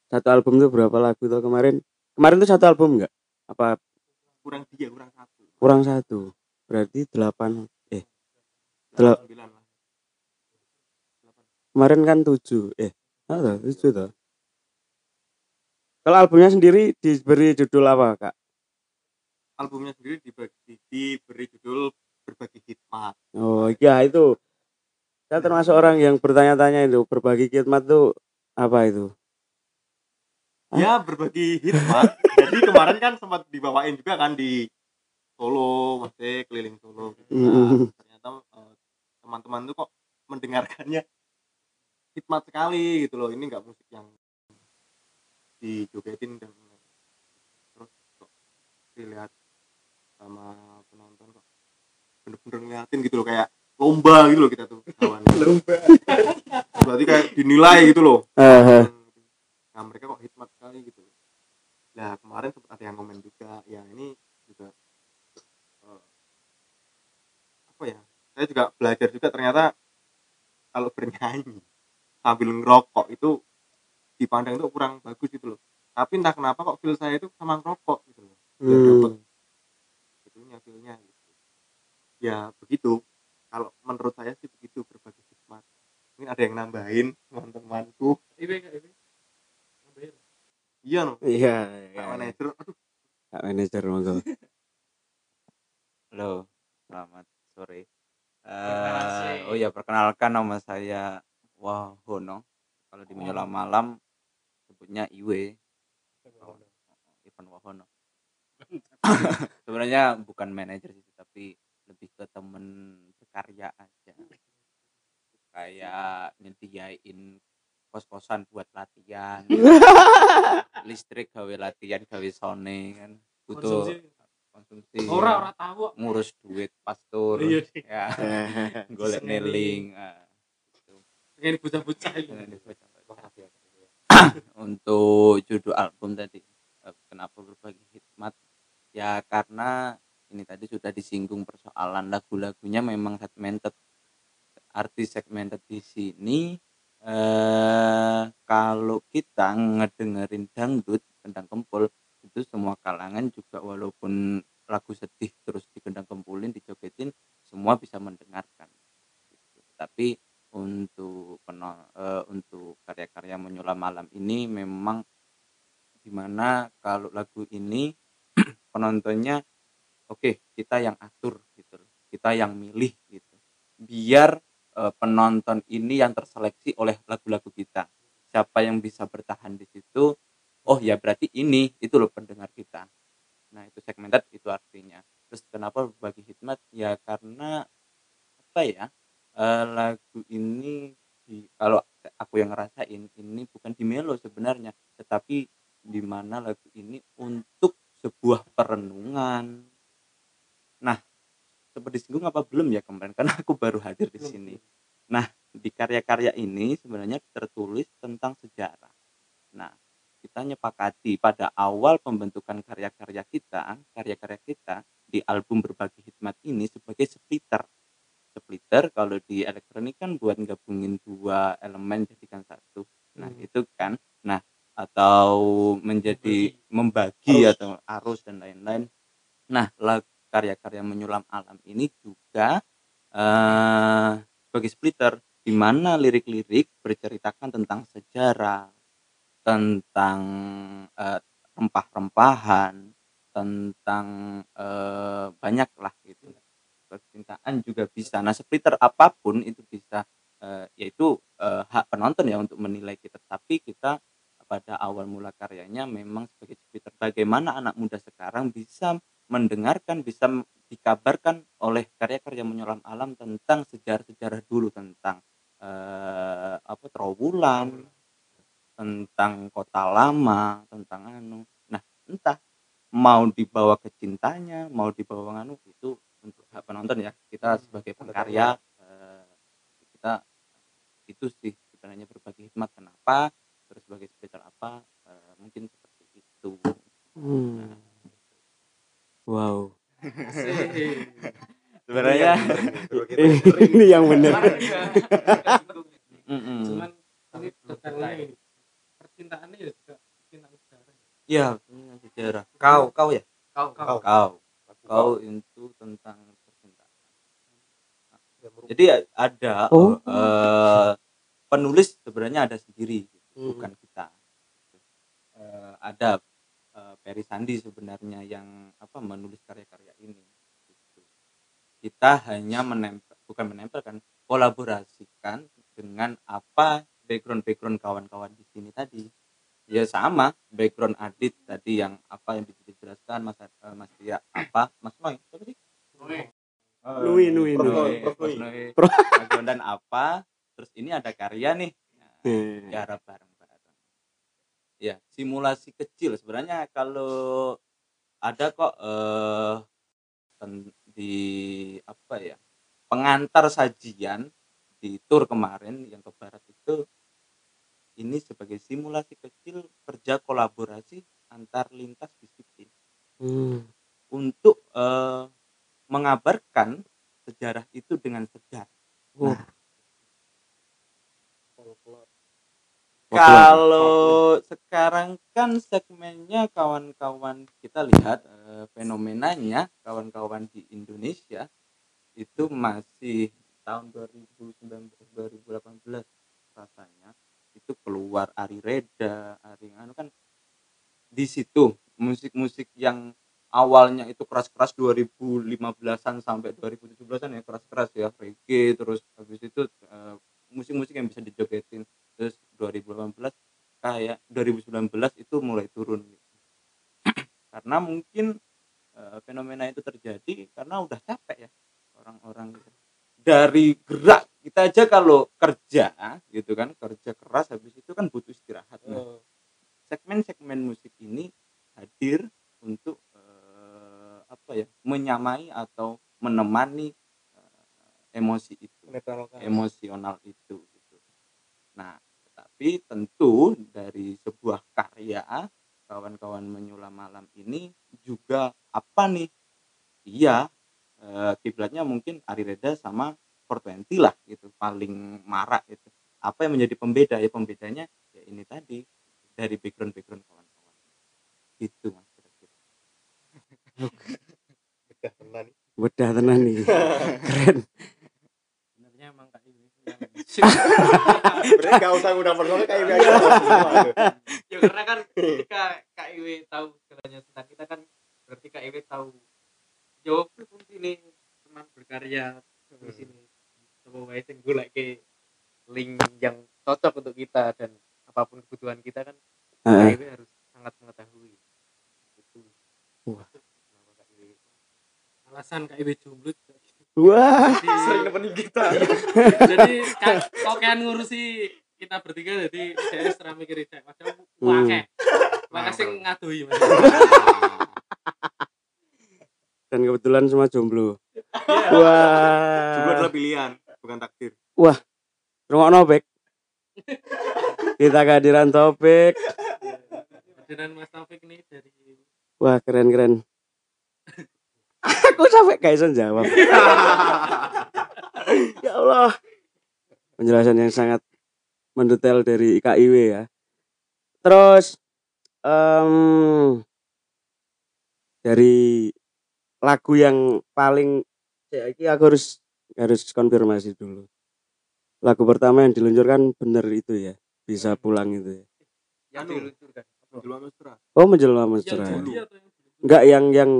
satu album tuh berapa lagu tuh kemarin? Kemarin tuh satu album nggak? Apa kurang tiga kurang satu. Kurang satu. Berarti delapan eh Delap- sembilan lah. Kemarin kan tujuh eh ada tujuh tuh kalau albumnya sendiri diberi judul apa kak? Albumnya sendiri dibagi diberi judul berbagi hikmat Oh iya itu. Saya termasuk orang yang bertanya-tanya itu berbagi khidmat tuh apa itu? Ya berbagi hikmat jadi kemarin kan sempat dibawain juga kan di Solo maksudnya keliling Solo gitu. Nah, ternyata eh, teman-teman tuh kok mendengarkannya hikmat sekali gitu loh ini nggak musik yang dijogetin dan terus kok dilihat sama bener-bener ngeliatin gitu loh kayak lomba gitu loh kita tuh kawan *laughs* lomba. Berarti kayak dinilai gitu loh. Eh, nah mereka kok hikmat sekali gitu. Nah kemarin sempat ada yang komen juga ya ini juga eh, apa ya saya juga belajar juga ternyata kalau bernyanyi sambil ngerokok itu dipandang itu kurang bagus gitu loh. Tapi entah kenapa kok feel saya itu sama ngerokok gitu loh. Hmm. dapet itunya feelnya gitu ya begitu kalau menurut saya sih begitu berbagi hikmat ini ada yang nambahin teman-temanku iya no Iya. Kak iya. manajer aduh Kak manajer monggo. *laughs* Halo, selamat sore. Eh, oh ya, perkenalkan nama saya Wahono. Kalau di menjelang malam sebutnya Iwe. Ivan Wahono. *laughs* Sebenarnya bukan manajer sih, tapi lebih ke temen berkarya aja. Kayak nyediain kos-kosan buat latihan. *laughs* Listrik gawe latihan gawe sone kan. Butuh konsumsi. ora ora tahu ngurus duit pastur Iya, Dik. ya. *laughs* Golek neling ah. pengen bocah-bocah *coughs* *coughs* untuk judul album tadi eh, kenapa berbagi hikmat? Ya karena ini tadi sudah disinggung persoalan lagu-lagunya memang segmented arti segmented di sini. Eh kalau kita ngedengerin dangdut kendang kempul itu semua kalangan juga walaupun lagu sedih terus dikendang kempulin dijogetin semua bisa mendengarkan. Tapi untuk peno- eh, untuk karya-karya menyulam malam ini memang di mana kalau lagu ini *clears throat* penontonnya oke kita yang atur gitu kita yang milih gitu. Biar eh, penonton ini yang terseleksi oleh lagu-lagu kita. Siapa yang bisa bertahan di situ oh ya berarti ini itu loh pendengar kita. Nah itu segmented itu artinya. Terus kenapa berbagi hikmat? Ya karena apa ya eh, lagu ini di kalau aku yang ngerasain ini bukan di melo sebenarnya. Tetapi di mana lagu ini untuk sebuah perenungan nah seperti disinggung apa belum ya kemarin? Karena aku baru hadir di sini. nah di karya-karya ini sebenarnya tertulis tentang sejarah. Nah kita nyepakati pada awal pembentukan karya-karya kita karya-karya kita di album berbagi hikmat ini sebagai splitter. Splitter kalau di elektronik kan buat gabungin dua elemen jadikan satu. Nah Hmm. itu kan. Nah atau menjadi membagi. atau arus dan lain-lain. Nah lag- karya-karya menyulam alam ini juga eh sebagai splitter di mana lirik-lirik berceritakan tentang sejarah tentang eh, rempah-rempahan tentang eh, banyak lah gitu. Percintaan juga bisa. Nah splitter apa pun itu bisa eh, yaitu eh, hak penonton ya untuk menilai kita. Tapi kita pada awal mula karyanya memang sebagai splitter. Bagaimana anak muda sekarang bisa mendengarkan bisa dikabarkan oleh karya-karya menyelam alam tentang sejarah-sejarah dulu tentang eh, apa Trawulan tentang kota lama tentang anu. Nah entah mau dibawa ke cintanya mau dibawa anu itu untuk penonton ya. Kita sebagai pengkarya eh, kita itu sih sebenarnya berbagi hikmat kenapa terus sebagai splitter apa eh, mungkin seperti itu. Hmm. Wow. sebenarnya ini yang benar. mm-mm. cuman ini percintaannya ya juga cintaan sejarah Iya, punya sejarah. Kau, kau ya? kau kau Kau. Kau itu tentang percintaan. Jadi ada Oh. eh, penulis sebenarnya ada sendiri, Hmm. bukan kita. Eh, ada Ferry Sandi sebenarnya yang apa menulis karya-karya ini. Gitu. Kita hanya menempel, bukan menempelkan, kolaborasikan dengan apa background-background kawan-kawan di sini tadi. Ya sama, background Adit tadi yang apa yang dijelaskan Mas eh, Mas Tia apa Mas Noy siapa sih? Eh, Nui, Nui. Nui. Background dan apa? Terus ini ada karya nih. Cara bareng-bareng. Ya, simulasi kecil sebenarnya kalau ada kok eh di apa ya? Pengantar sajian di tour kemarin yang ke barat itu ini sebagai simulasi kecil kerja kolaborasi antar lintas disiplin hmm. untuk eh, mengabarkan sejarah itu dengan segar. Oh. Kalau sekarang kan segmennya kawan-kawan kita lihat eh, fenomenanya kawan-kawan di Indonesia itu masih tahun 2019 2018 rasanya itu keluar Ari Reda, Ari anu kan di situ. Musik-musik yang awalnya itu keras-keras 2015-an sampai 2017-an ya keras-keras ya reggae terus habis itu eh, musik-musik yang bisa dijogetin terus 2018 kayak 2019 itu mulai turun gitu. *clears throat* karena mungkin e, fenomena itu terjadi karena udah capek ya orang-orang gitu. dari gerak kita aja kalau kerja gitu kan kerja keras habis itu kan butuh istirahat nah. Oh. segmen-segmen musik ini hadir untuk e, apa ya menyamai atau menemani eh, emosi itu emosional itu Nah, tetapi tentu dari sebuah karya kawan-kawan menyulam malam ini juga apa nih? Iya, eh, kiblatnya mungkin Ari Reda sama 420 lah gitu, paling marak gitu. Apa yang menjadi pembeda? Ya pembedanya ya ini tadi dari background-background kawan-kawan. Gitu Mas kira-kira. *laughs* Udah tenan. Wedah tenan nih. *laughs* Keren. Sebenarnya gak usah udah personal kayak biasa. *laughs* ya karena kan ketika Kak Iwi tahu segalanya tentang kita kan berarti Kak Iwi tahu jawab pun sini teman berkarya di sini coba wae sing golek ke link yang cocok untuk kita dan apa pun kebutuhan kita kan. Iwi harus sangat mengetahui itu Wah. Alasan juga gitu. Wah. Jadi- Sering nemenin kita. jadi kan kokean ngurusi kita bertiga jadi saya serah mikirin cek padahal Hmm. wakeh wakeh sing ngadoi mas Dan kebetulan semua jomblo. Juga Wah. adalah pilihan, bukan takdir. Rungokno Bek. Kita kehadiran topik. dengan Mas Taufik nih dari Wah, keren-keren. Aku sampai gak bisa jawab. ya Allah. Penjelasan yang sangat mendetail dari IKIW ya. Terus em dari lagu yang paling ya ini aku harus harus konfirmasi dulu. Lagu pertama yang diluncurkan bener itu ya, bisa pulang itu ya. yang Anu. diluncurkan Jelma mesra. Oh, menjelma mesra. jadi atau yang Enggak yang yang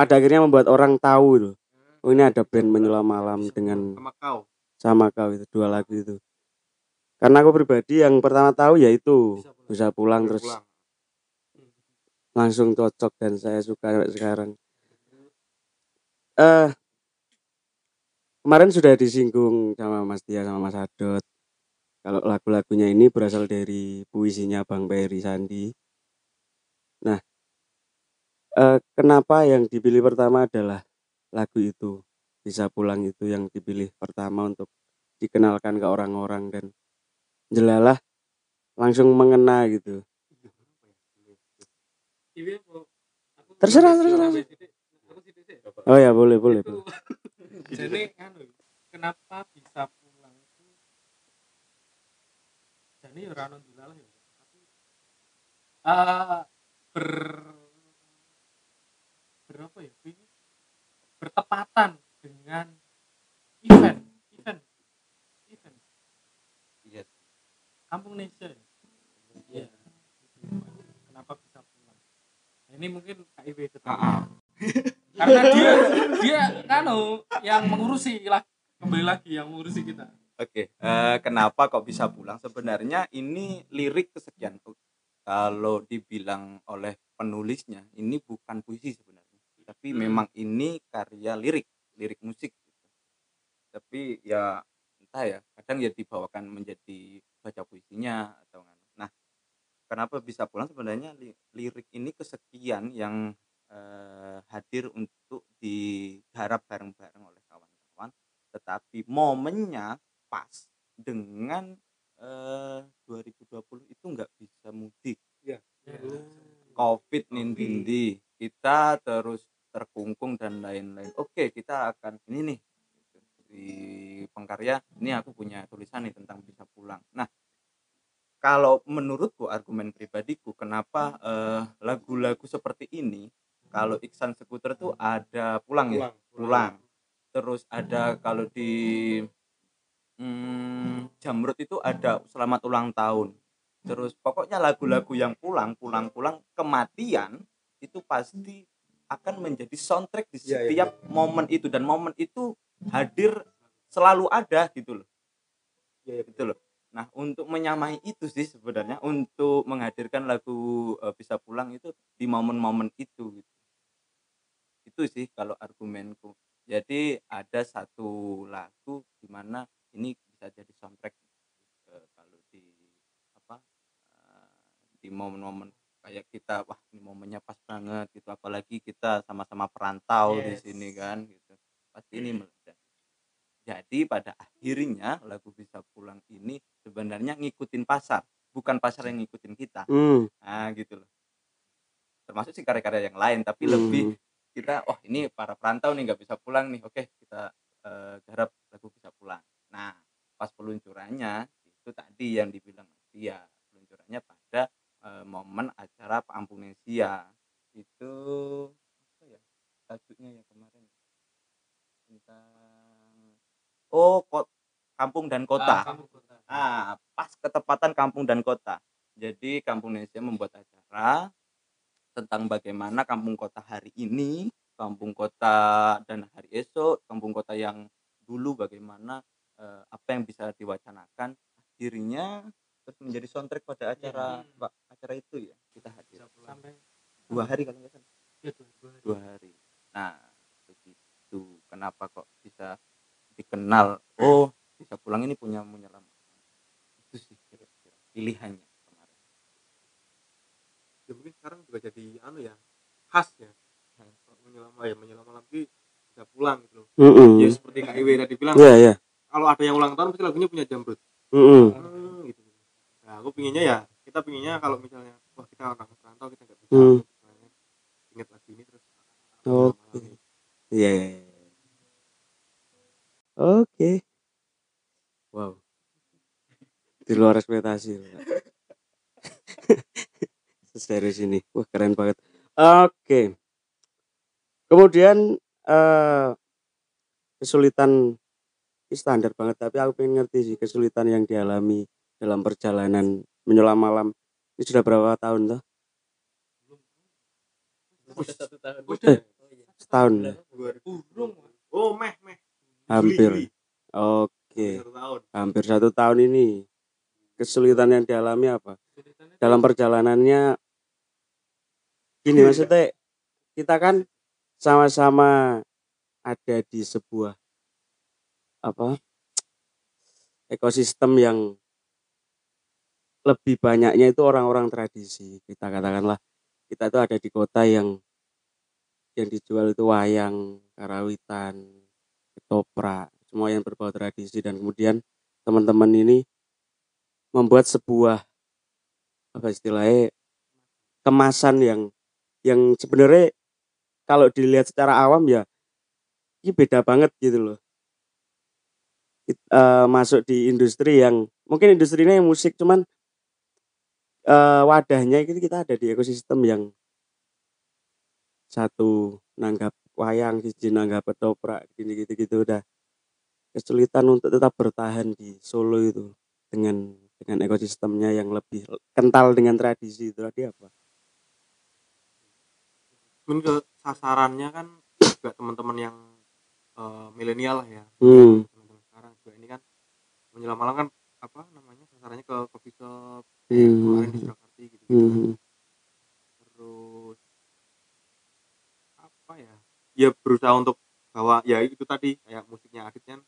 pada akhirnya membuat orang tahu itu. Oh ini ada band menyelam malam dengan Sama kau. sama kau itu dua lagu itu. Karena aku pribadi yang pertama tahu yaitu bisa pulang bisa pulang terus Pulang. langsung cocok dan saya suka sampai sekarang. Eh kemarin sudah disinggung sama Mas Tia sama Mas Adot. Kalau lagu-lagunya ini berasal dari puisinya Bang Peri Sandi. Nah, eh kenapa yang dipilih pertama adalah lagu itu bisa pulang itu yang dipilih pertama untuk dikenalkan ke orang-orang dan jelalah langsung mengena gitu. Terserah, terserah. Oh ya boleh boleh. boleh. *laughs* jadi anu kenapa bisa pulang itu jadi ya dilalah ya tapi ah ber berapa ya? Ini? Bertepatan dengan event event event. Iya. kampung Indonesia ya? Iya. Kenapa bisa pulang? Nah, ini mungkin KIW ketahui karena dia dia kanu yang mengurusi lah kembali lagi yang mengurusi kita. Oke, eh, kenapa kok bisa pulang? Sebenarnya ini lirik kesekian. Kalau dibilang oleh penulisnya, ini bukan puisi sebenarnya, tapi memang ini karya lirik, lirik musik. gitu. Tapi ya entah ya, kadang ya dibawakan menjadi baca puisinya atau. Nah, kenapa bisa pulang? Sebenarnya li- lirik ini kesekian yang eh, hadir untuk digarap bareng-bareng oleh kawan-kawan, tetapi momennya pas dengan eh 2020 itu nggak bisa mudik Ya. covid nindindi kita terus terkungkung dan lain-lain. Oke kita akan ini nih di pengkarya ini aku punya tulisan nih tentang bisa pulang. Nah kalau menurutku argumen pribadiku kenapa eh, lagu-lagu seperti ini kalau Iksan Sekuter tuh ada pulang ya? Pulang. Terus ada kalau di hmm, Jamrut itu ada selamat ulang tahun. Terus pokoknya lagu-lagu yang pulang pulang pulang kematian itu pasti akan menjadi soundtrack di Iya, iya, setiap momen itu. Dan momen itu hadir selalu ada gitu loh. Iya, iya. gitu loh. Nah untuk menyamai itu sih sebenarnya untuk menghadirkan lagu eh, bisa pulang itu di momen-momen itu gitu. itu sih kalau argumenku. Jadi ada satu lagu di mana ini bisa jadi soundtrack eh, kalau di apa eh, di momen-momen kayak kita wah momennya pas banget gitu apalagi kita sama-sama perantau di Yes. sini kan gitu. Pasti ini meledak. Jadi pada akhirnya lagu bisa pulang ini sebenarnya ngikutin pasar bukan pasar yang ngikutin kita. Hmm. nah gitu loh. Termasuk sih karya-karya yang lain tapi Hmm. lebih kita oh ini para perantau nih nggak bisa pulang nih. Oke kita eh, garap lagu bisa pulang. Nah pas peluncurannya itu tadi yang dibilang dia peluncurannya pada eh, momen acara Pak Ampunesia. Itu apa ya tajuknya ya kemarin? Tentang oh kok kampung dan kota. Ah, pas ketepatan kampung dan kota. Jadi Kampung Indonesia membuat acara tentang bagaimana kampung kota hari ini, kampung kota dan hari esok, kampung kota yang dulu bagaimana eh, apa yang bisa diwacanakan. Akhirnya terus menjadi soundtrack pada acara Pak, acara itu ya kita hadir. Sampai dua hari kalau nggak salah. Ya, dua, dua hari. dua hari. Nah begitu. Kenapa kok bisa dikenal? Oh bisa pulang ini punya menyelam itu sih kira-kira pilihannya kemarin. Ya mungkin sekarang juga jadi anu ya khas ya. Menyelam ya menyelam malam ini bisa pulang gitu loh. Mm-mm. ya seperti KIW tadi bilang. Iya, iya. kalau ada yang ulang tahun pasti lagunya punya jamrut Mm-mm. Hmm, gitu. Nah aku pinginnya ya kita pinginnya kalau misalnya wah kita orang perantau kita nggak bisa Hmm. misalnya, ingat lagu ini terus Oke. Iya. iya, iya. Oke. Wow. Di luar ekspektasi. *laughs* Serius ini. Wah, keren banget. Oke. Kemudian eh kesulitan standar banget tapi aku pengen ngerti sih kesulitan yang dialami dalam perjalanan menyelam malam ini sudah berapa tahun? Sudah satu tahun. Udah. Setahun. Oh meh meh Hampir. Oke. Hampir satu tahun ini kesulitan yang dialami apa dalam perjalanannya gini maksudnya kita kan sama-sama ada di sebuah apa ekosistem yang lebih banyaknya itu orang-orang tradisi. Kita katakanlah kita itu ada di kota yang yang dijual itu wayang karawitan ketoprak semua yang berbau tradisi. Dan kemudian teman-teman ini membuat sebuah apa istilahnya kemasan yang yang sebenarnya kalau dilihat secara awam ya ini beda banget gitu loh. It- eh, masuk di industri yang mungkin industrinya yang musik cuman eh, wadahnya itu kita ada di ekosistem yang satu nanggap wayang siji nanggap ketoprak gini gitu gitu udah kesulitan untuk tetap bertahan di Solo itu dengan dengan ekosistemnya yang lebih kental dengan tradisi itu tadi apa? mungkin ke sasarannya kan juga teman-teman yang eh, milenial lah ya Hmm. teman-teman sekarang juga ini kan menjelang malam kan apa namanya sasarannya ke coffee shop. Kemarin di Surakarta gitu, Hmm. terus apa ya ya berusaha untuk bawa ya itu tadi kayak musiknya Adit kan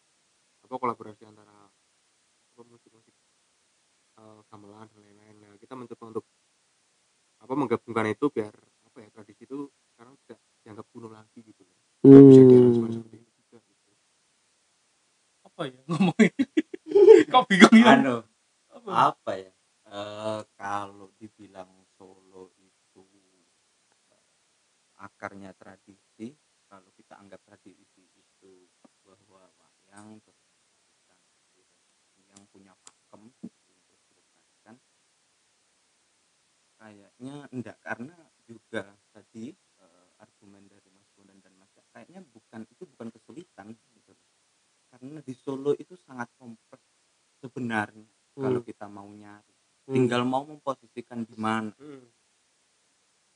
apa kolaborasi antara apa musik-musik eh, gamelan dan lain-lain nah kita mencoba untuk apa menggabungkan itu biar apa ya tradisi itu sekarang tidak dianggap kuno lagi gitu bisa diaransemen Hmm. seperti itu juga gitu. apa ya ngomongin *laughs* kok bingung ya anu apa? apa ya Eh, kalau dibilang Solo itu eh, akarnya tradisi kalau kita anggap tradisi itu bahwa wayang yang punya pakem untuk dilestarikan kayaknya enggak. Karena juga tadi eh, argumen dari Mas Bondan dan Mas Cak, kayaknya bukan itu bukan kesulitan gitu karena di Solo itu sangat kompleks sebenarnya kalau kita mau nyari tinggal mau memposisikan di mana. Hmm.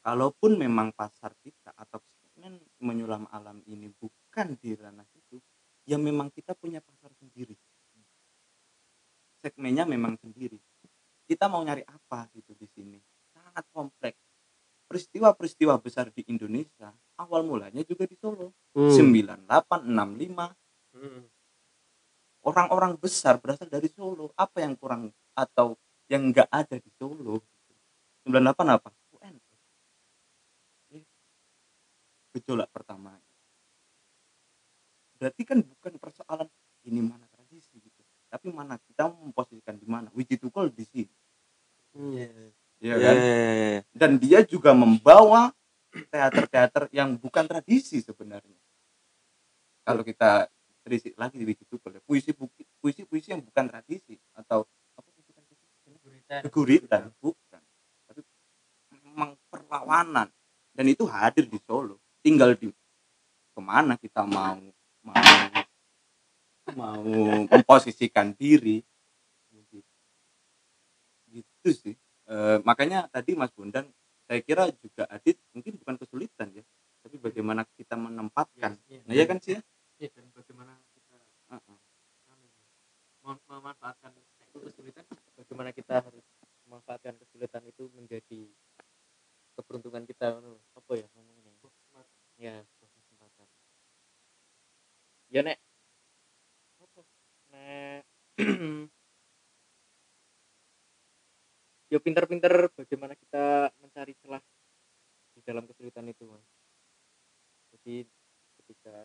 kalaupun memang pasar kita atau segmen menyulam alam ini bukan di ranah itu ya memang kita punya pasar sendiri. Segmennya memang sendiri. Kita mau nyari apa gitu di sini? Sangat kompleks. Peristiwa-peristiwa besar di Indonesia awal mulanya juga di Solo. Hmm. 9865 Hmm. orang-orang besar berasal dari Solo. Apa yang kurang atau yang nggak ada di Solo gitu. 98 apa? UN iya. gejolak pertama. Berarti kan bukan persoalan ini mana tradisi gitu. Tapi mana kita memposisikan di mana? Wiji Tukul di sini. Yeah. ya kan? yeah. dan dia juga membawa teater-teater yang bukan tradisi sebenarnya. Kalau kita terisi lagi di Wiji Tukul ya, puisi puisi puisi yang bukan tradisi atau keguritan bukan? Tapi memang perlawanan. Dan itu hadir di Solo. Tinggal di ke mana kita mau mau mau memposisikan diri. Gitu sih. Eh, makanya tadi Mas Bondan saya kira juga Adit mungkin bukan kesulitan ya tapi bagaimana kita menempatkan. Nah ya kan sih ya? Iya, dan bagaimana kita anu, mem- memanfaatkan itu kesulitan bagaimana kita harus memanfaatkan kesulitan itu menjadi keberuntungan kita apa ya ngomongnya? Ya. Sebuah kesempatan. Ya nek. Apa? Nek. *clears throat* Ya pinter-pinter bagaimana kita mencari celah di dalam kesulitan itu mas. Jadi ketika